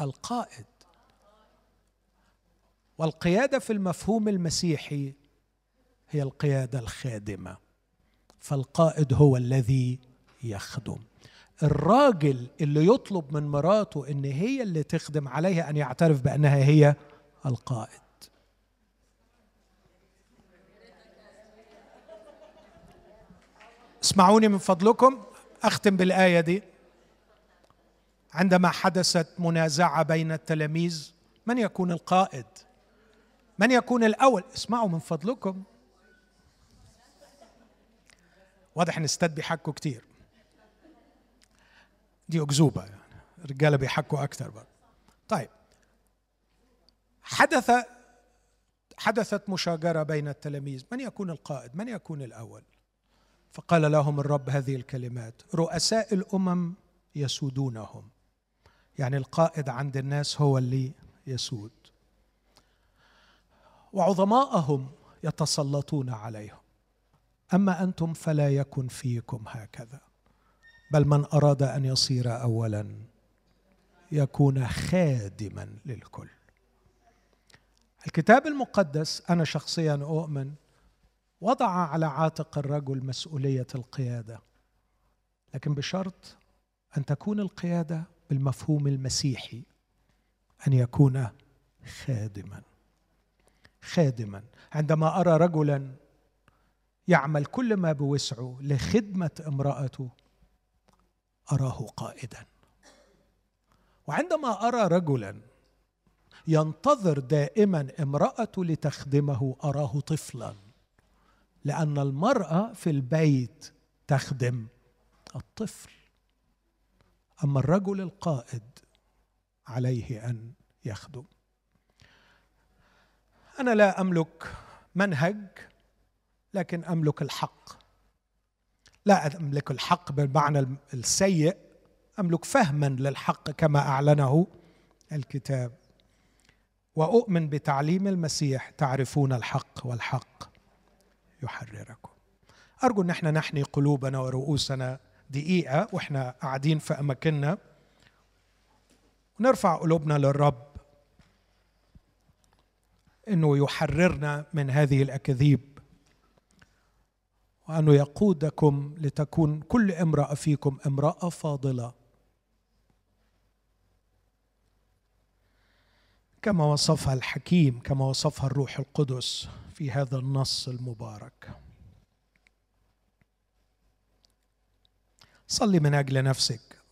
القائد. والقيادة في المفهوم المسيحي هي القيادة الخادمة. فالقائد هو الذي يخدم. الراجل اللي يطلب من مراته إن هي اللي تخدم عليها أن يعترف بأنها هي القائد. اسمعوني من فضلكم أختم بالآية دي. عندما حدثت منازعة بين التلاميذ من يكون القائد؟ من يكون الأول؟ اسمعوا من فضلكم. واضح إن الستات بيحكوا كتير. دي أكذوبة يعني الرجالة بيحكوا أكثر بقى طيب. حدث حدثت مشاجرة بين التلاميذ. من يكون القائد؟ من يكون الأول؟ فقال لهم الرب هذه الكلمات رؤساء الأمم يسودونهم. يعني القائد عند الناس هو اللي يسود. وعظماءهم يتسلطون عليهم. أما أنتم فلا يكن فيكم هكذا بل من أراد أن يصير اولا يكون خادما للكل. الكتاب المقدس أنا شخصيا أؤمن وضع على عاتق الرجل مسؤولية القيادة. لكن بشرط أن تكون القيادة بالمفهوم المسيحي أن يكون خادما. خادما. عندما أرى رجلا يعمل كل ما بوسعه لخدمة امرأته أراه قائدا. وعندما أرى رجلا ينتظر دائما امرأته لتخدمه أراه طفلا. لأن المرأة في البيت تخدم الطفل. أما الرجل القائد عليه أن يخدم. أنا لا أملك منهج لكن أملك الحق. لا أملك الحق بالمعنى السيء أملك فهما للحق كما أعلنه الكتاب. وأؤمن بتعليم المسيح تعرفون الحق والحق. يحرركم. أرجو إن إحنا نحني قلوبنا ورؤوسنا دقيقة وإحنا قاعدين في أماكننا. ونرفع قلوبنا للرب إنه يحررنا من هذه الأكاذيب وانه يقودكم لتكون كل امرأة فيكم امرأة فاضلة. كما وصفها الحكيم كما وصفها الروح القدس. في هذا النص المبارك. صلي من أجل نفسك.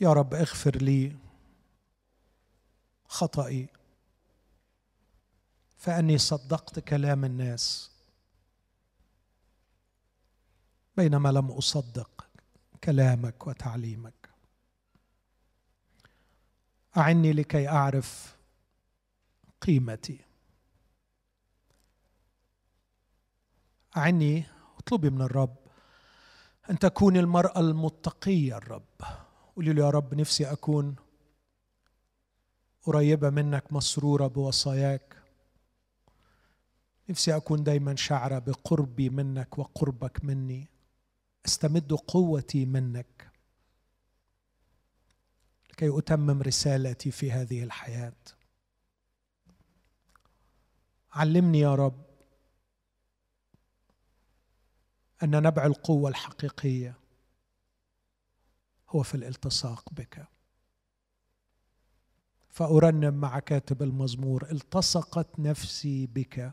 يا رب اغفر لي خطئي فإني صدقت كلام الناس بينما لم أصدق كلامك وتعليمك. أعني لكي أعرف قيمتي. أعني اطلبي من الرب أن تكون المرأة المتقية الرب. قولي له يا رب نفسي أكون قريبة منك مسرورة بوصاياك. نفسي أكون دايما شعرة بقربي منك وقربك مني. أستمد قوتي منك. لكي أتمم رسالتي في هذه الحياة. علمني يا رب أن نبع القوة الحقيقية هو في الالتصاق بك. فأرنم مع كاتب المزمور التصقت نفسي بك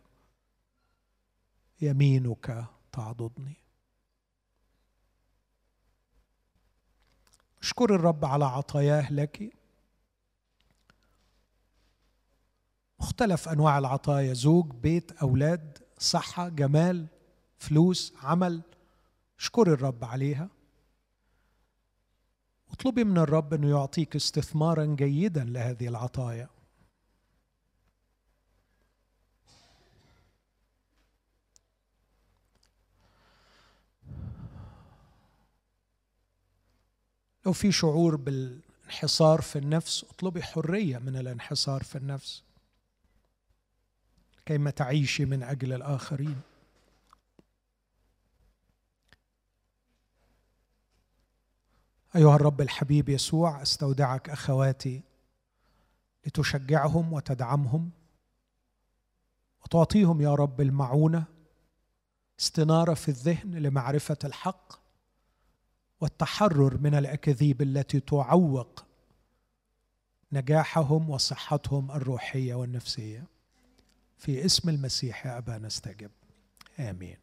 يمينك تعضدني. اشكر الرب على عطاياه لك. مختلف أنواع العطايا زوج بيت أولاد صحة جمال فلوس عمل. اشكر الرب عليها. اطلبي من الرب إنه يعطيك استثمارا جيدا لهذه العطايا. لو في شعور بالانحصار في النفس اطلبي حرية من الانحصار في النفس. كيما تعيشي من أجل الآخرين. أيها الرب الحبيب يسوع أستودعك أخواتي لتشجعهم وتدعمهم وتعطيهم يا رب المعونة استنارة في الذهن لمعرفة الحق والتحرر من الأكاذيب التي تعوق نجاحهم وصحتهم الروحية والنفسية. في اسم المسيح يا أبا نستجب. آمين.